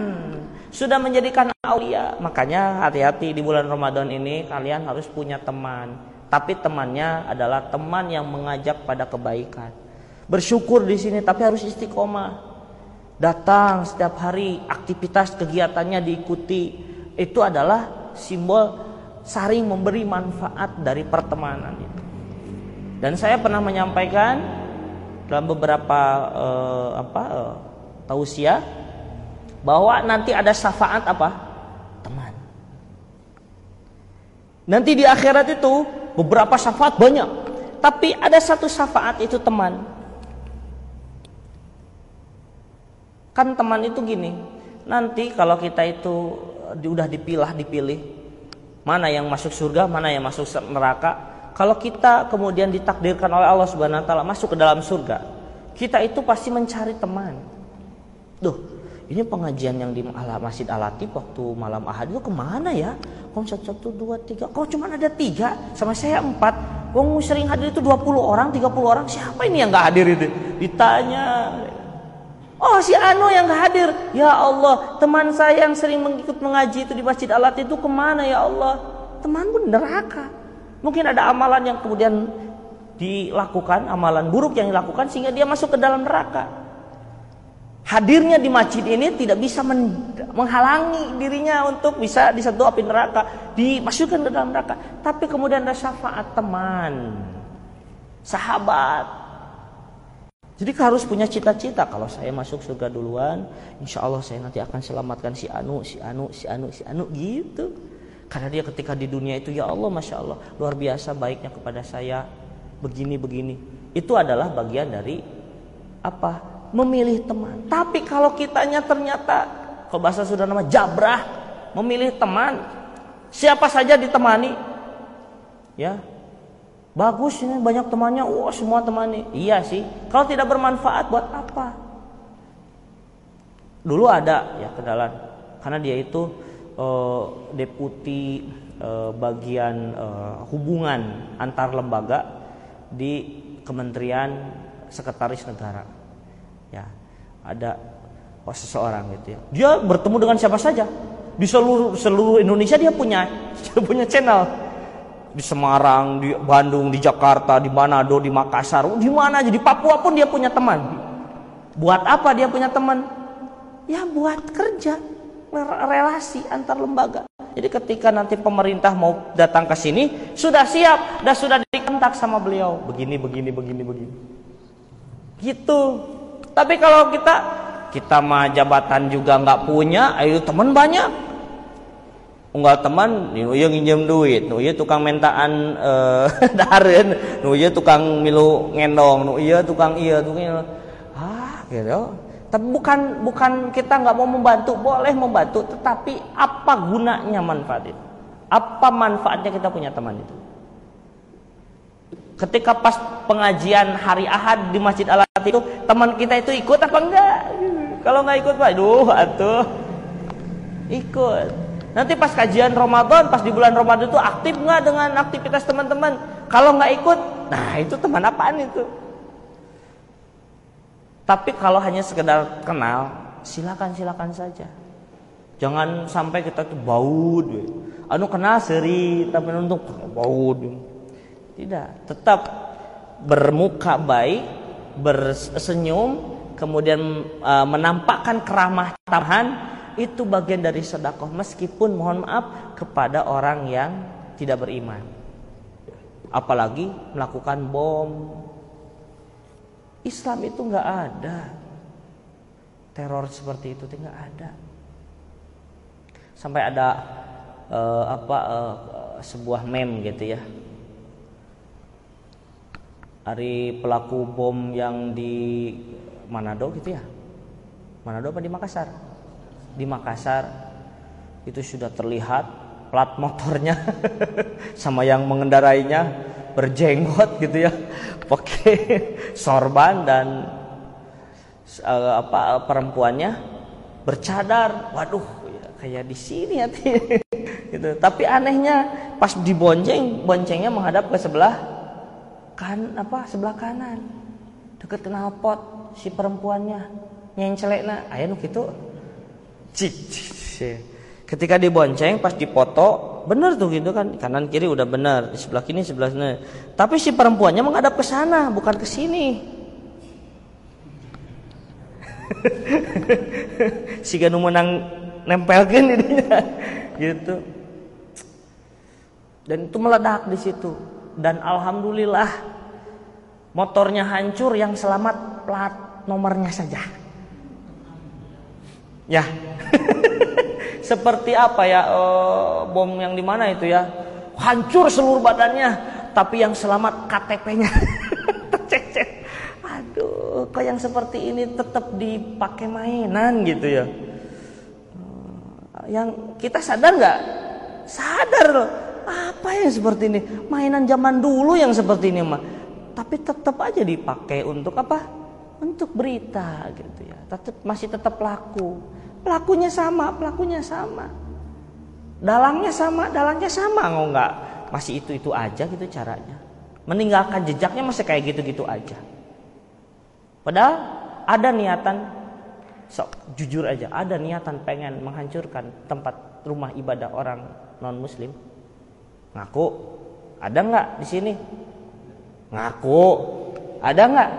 Sudah menjadikan aulia. Makanya hati-hati di bulan Ramadan ini kalian harus punya teman. Tapi temannya adalah teman yang mengajak pada kebaikan. Bersyukur di sini tapi harus istiqomah. Datang setiap hari, aktivitas kegiatannya diikuti. Itu adalah simbol saring memberi manfaat dari pertemanan itu. Dan saya pernah menyampaikan dalam beberapa uh, apa uh, tausiah bahwa nanti ada syafaat apa? Teman. Nanti di akhirat itu beberapa syafaat banyak, tapi ada satu syafaat itu teman. Kan teman itu gini, nanti kalau kita itu udah dipilah dipilih mana yang masuk surga, mana yang masuk neraka, kalau kita kemudian ditakdirkan oleh Allah Subhanahu wa taala masuk ke dalam surga, kita itu pasti mencari teman. Duh, ini pengajian yang di Masjid Al-Latif waktu malam Ahad itu ke mana ya? Kok satu, satu, dua, tiga. Kok cuma ada tiga? Sama saya empat. Wong sering hadir itu 20 orang, 30 orang. Siapa ini yang nggak hadir itu? Ditanya. Oh si Ano yang nggak hadir. Ya Allah, teman saya yang sering mengikut mengaji itu di Masjid Al-Latif itu ke mana ya Allah? Teman pun neraka. Mungkin ada amalan yang kemudian dilakukan, amalan buruk yang dilakukan sehingga dia masuk ke dalam neraka. Hadirnya di masjid ini tidak bisa menghalangi dirinya untuk bisa disentuh api neraka, dimasukkan ke dalam neraka. Tapi kemudian ada syafaat teman, sahabat. Jadi harus punya cita-cita kalau saya masuk surga duluan, insya Allah saya nanti akan selamatkan si Anu, si Anu, si Anu, si Anu gitu. Karena dia ketika di dunia itu ya Allah Masya Allah luar biasa baiknya kepada saya begini-begini. Itu adalah bagian dari apa? Memilih teman. Tapi kalau kitanya ternyata kalau bahasa sudah nama jabrah memilih teman siapa saja ditemani ya bagus ini banyak temannya wah semua temani iya sih kalau tidak bermanfaat buat apa dulu ada ya kedalan karena dia itu uh, deputi uh, bagian uh, hubungan antar lembaga di Kementerian Sekretaris Negara. Ya, ada oh, seseorang gitu ya. Dia bertemu dengan siapa saja di seluruh seluruh Indonesia dia punya dia punya channel. Di Semarang, di Bandung, di Jakarta, di Manado, di Makassar, di mana aja di Papua pun dia punya teman. Buat apa dia punya teman? Ya buat kerja, relasi antar lembaga. Jadi ketika nanti pemerintah mau datang ke sini, sudah siap dan sudah dikontak sama beliau. Begini, begini, begini, begini. Gitu. Tapi kalau kita kita mah jabatan juga nggak punya, ayo teman banyak, unggal teman nu ieu nginjem duit. Nu ieu tukang mentaan uh, dareun nu ieu tukang milu ngendong. Nu ieu tukang ieu tukang ah gitu. Tapi bukan bukan kita nggak mau membantu. Boleh membantu tetapi apa gunanya manfaat itu? Apa manfaatnya kita punya teman itu? Ketika pas pengajian hari Ahad di Masjid Al itu teman kita itu ikut apa enggak? Kalau nggak ikut pak duh atuh. Ikut Nanti pas kajian Ramadan, pas di bulan Ramadan itu aktif nggak dengan aktivitas teman-teman? Kalau nggak ikut, nah itu teman apaan itu? Tapi kalau hanya sekedar kenal, silakan silakan saja. Jangan sampai kita tuh baud. Anu kenal seri, tapi untuk baud. Tidak, tetap bermuka baik, bersenyum, kemudian uh, menampakkan keramah tamahan itu bagian dari sedekah meskipun mohon maaf kepada orang yang tidak beriman. Apalagi melakukan bom. Islam itu nggak ada teror seperti itu tidak ada. Sampai ada uh, apa uh, sebuah meme gitu ya. Hari pelaku bom yang di Manado gitu ya. Manado apa di Makassar? Di Makassar itu sudah terlihat plat motornya sama yang mengendarainya berjenggot gitu ya pakai sorban dan uh, apa perempuannya bercadar. Waduh ya, kayak di sini hati. Gitu. Tapi anehnya pas dibonceng boncengnya menghadap ke sebelah kan apa sebelah kanan. Deket knalpot si perempuannya. Nyencelekna aya nu gitu cik. Ketika dibonceng pas dipoto benar tuh gitu kan kanan kiri udah benar di sebelah kiri sebelah sana. Tapi si perempuannya menghadap ke sana bukan ke sini. si ganu menang nempelkan dirinya gitu. Dan itu meledak di situ. Dan alhamdulillah motornya hancur yang selamat plat nomornya saja. Ya. Seperti apa ya uh, bom yang di mana itu ya? Hancur seluruh badannya, tapi yang selamat KTP-nya. Aduh, kok yang seperti ini tetap dipakai mainan gitu ya? Yang kita sadar nggak? Sadar loh. Apa yang seperti ini? Mainan zaman dulu yang seperti ini mah. Tapi tetap aja dipakai untuk apa? Untuk berita gitu ya. Tetap masih tetap laku. Pelakunya sama, pelakunya sama. Dalangnya sama, dalangnya sama. Nggak enggak masih itu-itu aja gitu caranya. Meninggalkan jejaknya masih kayak gitu-gitu aja. Padahal ada niatan sok jujur aja, ada niatan pengen menghancurkan tempat rumah ibadah orang non muslim. Ngaku ada nggak di sini? Ngaku ada nggak?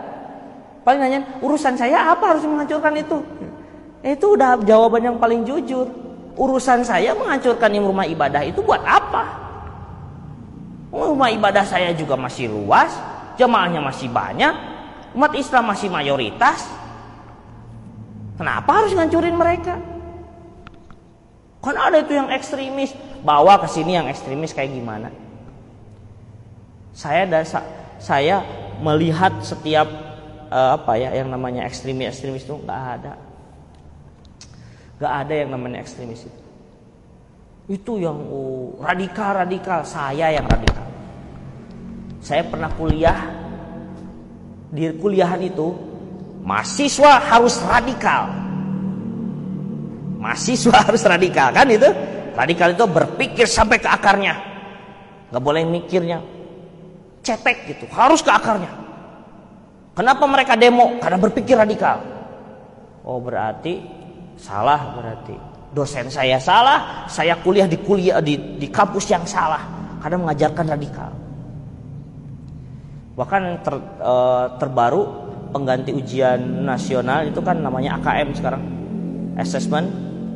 Paling nanya urusan saya apa harus menghancurkan itu? Itu udah jawaban yang paling jujur. Urusan saya menghancurkan rumah ibadah itu buat apa? Rumah ibadah saya juga masih luas, jemaahnya masih banyak, umat Islam masih mayoritas. Kenapa harus ngancurin mereka? Kan ada itu yang ekstremis, bawa ke sini yang ekstremis kayak gimana? Saya dasa, saya melihat setiap uh, apa ya yang namanya ekstremis ekstremis itu nggak ada Gak ada yang namanya ekstremis itu. Itu yang oh, radikal-radikal, saya yang radikal. Saya pernah kuliah di kuliahan itu mahasiswa harus radikal. Mahasiswa harus radikal kan itu? Radikal itu berpikir sampai ke akarnya. Gak boleh mikirnya cetek gitu, harus ke akarnya. Kenapa mereka demo? Karena berpikir radikal. Oh berarti Salah berarti. Dosen saya salah, saya kuliah di kuliah di, di kampus yang salah. kadang mengajarkan radikal. Bahkan ter, e, terbaru pengganti ujian nasional itu kan namanya AKM sekarang. Assessment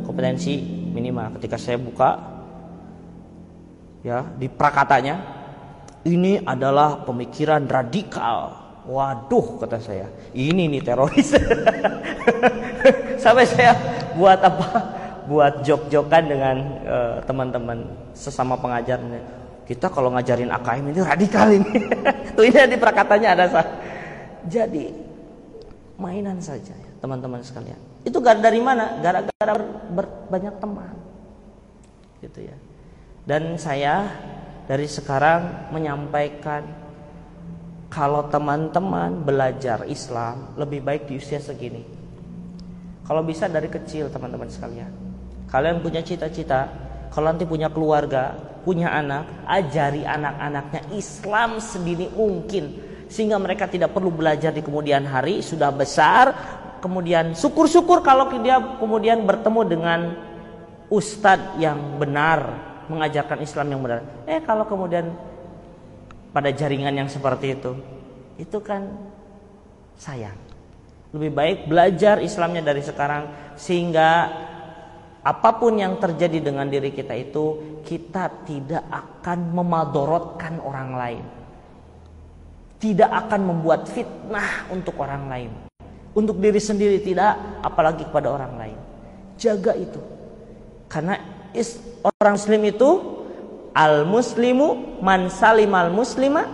kompetensi minimal. Ketika saya buka ya di prakatanya ini adalah pemikiran radikal. Waduh kata saya, ini nih teroris. Sampai saya buat apa? Buat jok-jokan dengan uh, teman-teman sesama pengajar. Kita kalau ngajarin AKM ini radikal ini. Tuh ini di prakatanya ada sah. Jadi mainan saja ya, teman-teman sekalian. Itu gara dari mana? Gara-gara banyak teman. Gitu ya. Dan saya dari sekarang menyampaikan kalau teman-teman belajar Islam lebih baik di usia segini. Kalau bisa dari kecil teman-teman sekalian. Kalian punya cita-cita, kalau nanti punya keluarga, punya anak, ajari anak-anaknya Islam sedini mungkin sehingga mereka tidak perlu belajar di kemudian hari sudah besar kemudian syukur-syukur kalau dia kemudian bertemu dengan ustadz yang benar mengajarkan Islam yang benar. Eh kalau kemudian pada jaringan yang seperti itu, itu kan sayang. Lebih baik belajar Islamnya dari sekarang sehingga apa pun yang terjadi dengan diri kita itu kita tidak akan memadorotkan orang lain. Tidak akan membuat fitnah untuk orang lain. Untuk diri sendiri tidak, apalagi kepada orang lain. Jaga itu. Karena orang muslim itu al muslimu man salimal muslima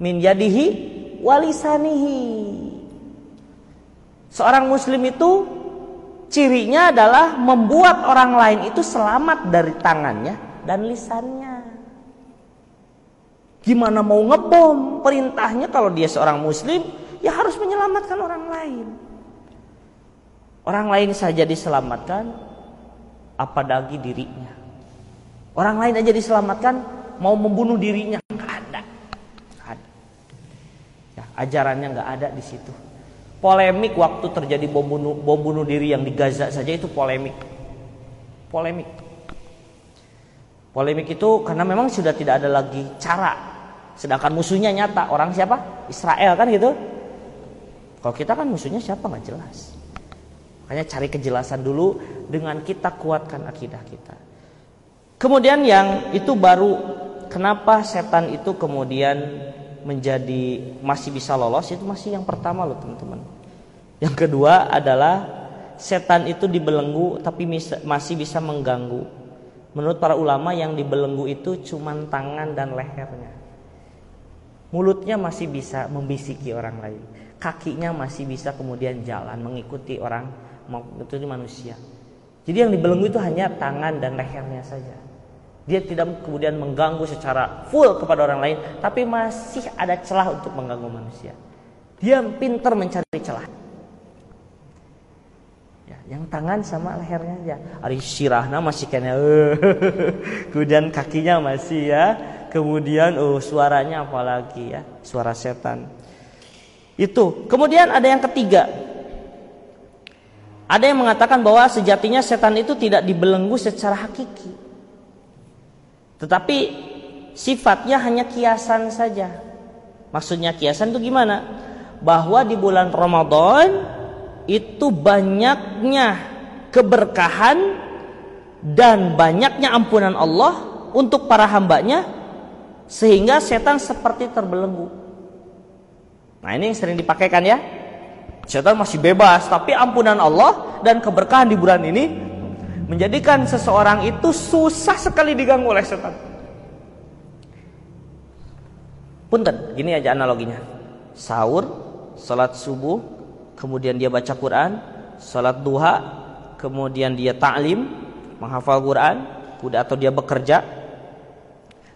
min yadihi walisanihi. Seorang muslim itu cirinya adalah membuat orang lain itu selamat dari tangannya dan lisannya. Gimana mau ngebom? Perintahnya kalau dia seorang muslim ya harus menyelamatkan orang lain. Orang lain saja diselamatkan, apalagi dirinya. Orang lain aja diselamatkan mau membunuh dirinya nggak ada. Gak ada. Ya, ajarannya nggak ada di situ. Polemik waktu terjadi bom bunuh, bom bunuh diri yang di Gaza saja itu polemik. Polemik. Polemik itu karena memang sudah tidak ada lagi cara. Sedangkan musuhnya nyata. Orang siapa? Israel kan gitu. Kalau kita kan musuhnya siapa nggak jelas. Makanya cari kejelasan dulu dengan kita kuatkan akidah kita. Kemudian yang itu baru kenapa setan itu kemudian menjadi masih bisa lolos itu masih yang pertama loh teman-teman. Yang kedua adalah setan itu dibelenggu tapi masih bisa mengganggu. Menurut para ulama yang dibelenggu itu cuma tangan dan lehernya. Mulutnya masih bisa membisiki orang lain. Kakinya masih bisa kemudian jalan mengikuti orang itu manusia. Jadi yang dibelenggu itu hanya tangan dan lehernya saja. Dia tidak kemudian mengganggu secara full kepada orang lain, tapi masih ada celah untuk mengganggu manusia. Dia pintar mencari celah. Ya, yang tangan sama lehernya aja. Ari sirahna masih kena. kemudian kakinya masih ya. Kemudian oh suaranya apalagi ya, suara setan. Itu. Kemudian ada yang ketiga, ada yang mengatakan bahwa sejatinya setan itu tidak dibelenggu secara hakiki. Tetapi sifatnya hanya kiasan saja. Maksudnya kiasan itu gimana? Bahwa di bulan Ramadan itu banyaknya keberkahan dan banyaknya ampunan Allah untuk para hambanya sehingga setan seperti terbelenggu. Nah ini yang sering dipakaikan ya Setan masih bebas, tapi ampunan Allah dan keberkahan di bulan ini menjadikan seseorang itu susah sekali diganggu oleh setan. Punten, gini aja analoginya. Sahur, salat subuh, kemudian dia baca Quran, salat duha, kemudian dia ta'lim, menghafal Quran, atau dia bekerja.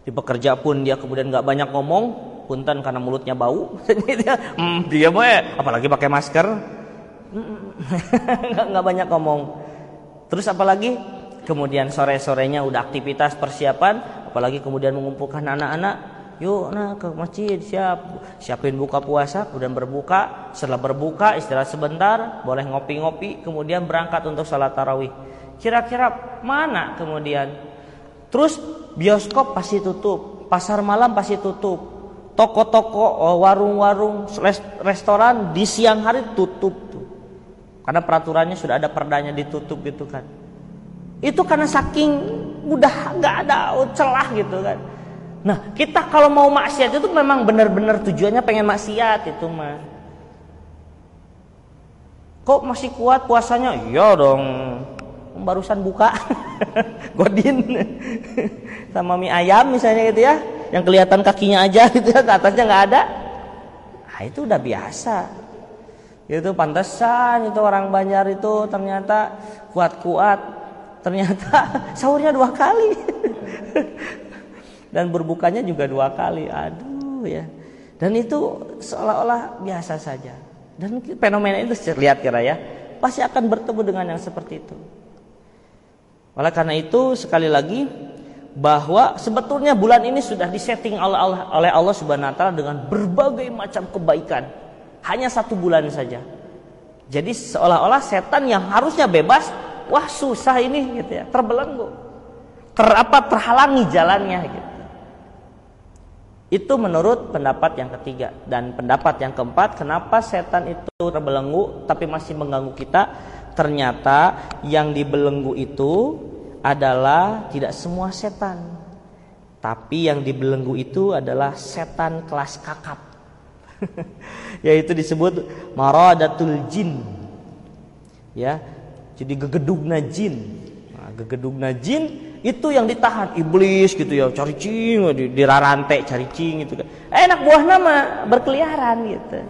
Di bekerja pun dia kemudian nggak banyak ngomong, punten karena mulutnya bau hmm, dia mau apalagi pakai masker nggak banyak ngomong terus apalagi kemudian sore sorenya udah aktivitas persiapan apalagi kemudian mengumpulkan anak-anak. Yuk nah ke masjid siap. Siapin buka puasa kemudian berbuka. Setelah berbuka istirahat sebentar boleh ngopi-ngopi kemudian berangkat untuk salat tarawih. Kira-kira mana kemudian? Terus bioskop pasti tutup, pasar malam pasti tutup, toko-toko, warung-warung, restoran di siang hari tutup. Karena peraturannya sudah ada perdanya ditutup gitu kan. Itu karena saking udah nggak ada celah gitu kan. Nah kita kalau mau maksiat itu memang benar-benar tujuannya pengen maksiat itu mah. Kok masih kuat puasanya? Iya dong barusan buka godin sama mie ayam misalnya gitu ya yang kelihatan kakinya aja gitu ya ke atasnya nggak ada nah, itu udah biasa itu pantesan itu orang Banjar itu ternyata kuat-kuat ternyata sahurnya dua kali. Dan berbukanya juga dua kali. Aduh ya. Dan itu seolah-olah biasa saja. Dan fenomena itu lihat kira ya pasti akan bertemu dengan yang seperti itu. Oleh karena itu sekali lagi bahwa sebetulnya bulan ini sudah disetting oleh Allah, oleh Allah Subhanahu wa taala dengan berbagai macam kebaikan. Hanya satu bulan saja. Jadi seolah-olah setan yang harusnya bebas, wah susah ini gitu ya, terbelenggu. Ter apa terhalangi jalannya gitu. Itu menurut pendapat yang ketiga dan pendapat yang keempat kenapa setan itu terbelenggu tapi masih mengganggu kita ternyata yang dibelenggu itu adalah tidak semua setan tapi yang dibelenggu itu adalah setan kelas kakap yaitu disebut maradatul jin. Ya jadi gegedugna jin. Nah, gegedugna jin itu yang ditahan iblis gitu ya cari cing di, di rarante cari cing gitu kan. Enak buah nama berkeliaran gitu.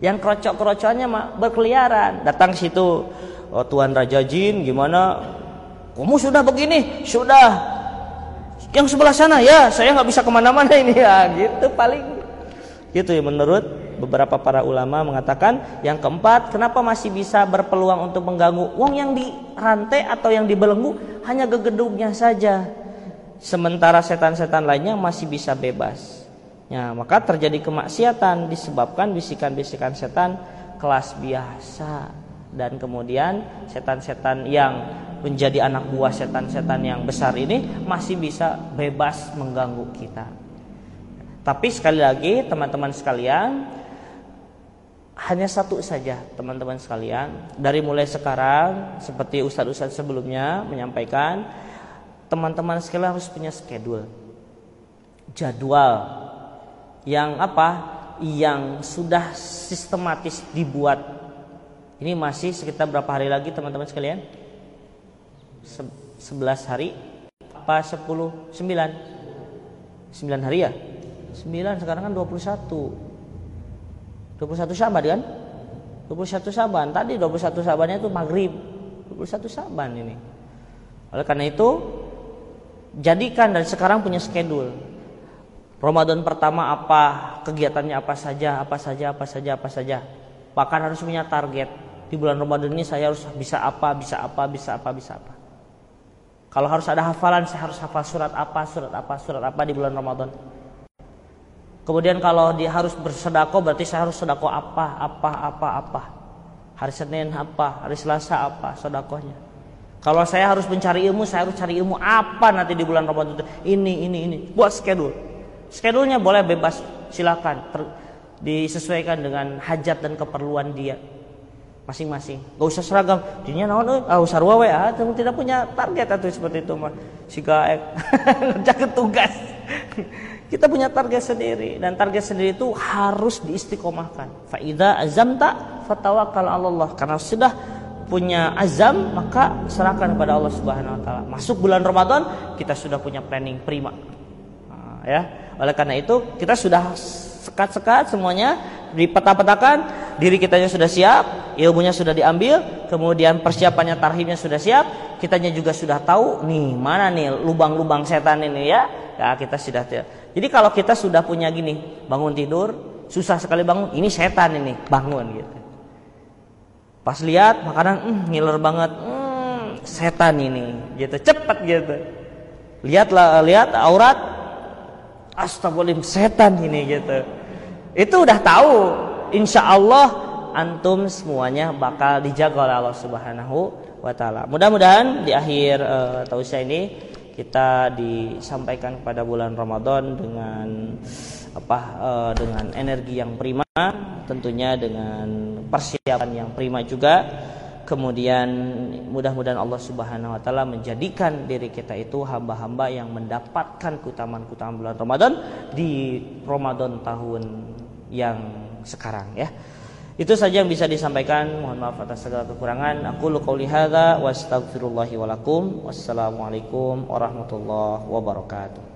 Yang kerocok kerocoknya mah berkeliaran. Datang situ oh, Tuan Raja Jin gimana? Kamu sudah begini? Sudah. Yang sebelah sana? Ya saya nggak bisa ke mana-mana ini. Ya gitu paling gitu ya menurut beberapa para ulama mengatakan yang keempat kenapa masih bisa berpeluang untuk mengganggu uang yang dirantai atau yang dibelenggu? Hanya gegedungnya saja. Sementara setan-setan lainnya masih bisa bebas. Ya maka terjadi kemaksiatan disebabkan bisikan-bisikan setan kelas biasa. Dan kemudian setan-setan yang menjadi anak buah setan-setan yang besar ini masih bisa bebas mengganggu kita. Tapi sekali lagi teman-teman sekalian hanya satu saja teman-teman sekalian. Dari mulai sekarang seperti ustadz-ustadz sebelumnya menyampaikan teman-teman sekalian harus punya schedule. Jadwal yang apa? Yang sudah sistematis dibuat. Ini masih sekitar berapa hari lagi teman-teman sekalian? Se 11 hari? Apa 10 9 9 hari ya 9 sekarang kan 21 21 Syaban kan? 21 Syaban. Tadi 21 Syabannya itu maghrib. 21 Syaban ini. Oleh karena itu jadikan dari sekarang punya schedule. Ramadan pertama apa kegiatannya apa saja apa saja apa saja apa saja. Bahkan harus punya target. Di bulan Ramadan ini saya harus bisa apa, bisa apa, bisa apa, bisa apa. Kalau harus ada hafalan, saya harus hafal surat apa, surat apa, surat apa di bulan Ramadan. Kemudian kalau dia harus bersedekah berarti saya harus sedekah apa, apa, apa, apa. Hari Senin apa, hari Selasa apa sedekahnya. Kalau saya harus mencari ilmu, saya harus cari ilmu apa nanti di bulan Ramadan itu. Ini, ini, ini. Buat schedule. Schedule-nya boleh bebas, silakan. Ter, disesuaikan dengan hajat dan keperluan dia masing-masing. Gak usah seragam. Dinya naon euy? Ah sarua we ah tidak punya target atau seperti itu mah. Siga ngerjakeun tugas. Kita punya target sendiri dan target sendiri itu harus diistiqomahkan. Fa idza azamta fatawakkal 'ala Allah. Karena sudah punya azam maka serahkan kepada Allah Subhanahu wa taala. Masuk bulan Ramadan kita sudah punya planning prima. Nah, ya. Oleh karena itu kita sudah sekat-sekat semuanya dipeta-petakan diri kitanya sudah siap ilmunya sudah diambil kemudian persiapannya tarhimnya sudah siap kitanya juga sudah tahu nih mana nih lubang-lubang setan ini ya ya kita sudah jadi kalau kita sudah punya gini bangun tidur susah sekali bangun ini setan ini bangun gitu. Pas lihat makanan mm, ngiler banget mm, setan ini gitu cepet gitu. Lihatlah lihat aurat astagfirullahaladzim setan ini gitu. Itu udah tahu insya Allah antum semuanya bakal dijaga oleh Allah Subhanahu wa taala. Mudah-mudahan di akhir uh, tausiah ini kita disampaikan pada bulan Ramadan dengan apa uh, dengan energi yang prima tentunya dengan persiapan yang prima juga kemudian mudah-mudahan Allah Subhanahu wa taala menjadikan diri kita itu hamba-hamba yang mendapatkan keutamaan-keutamaan bulan Ramadan di Ramadan tahun yang sekarang ya. Itu saja yang bisa disampaikan. Mohon maaf atas segala kekurangan. Aku qouli hadza wa astaghfirullahi. Wassalamualaikum warahmatullahi wabarakatuh.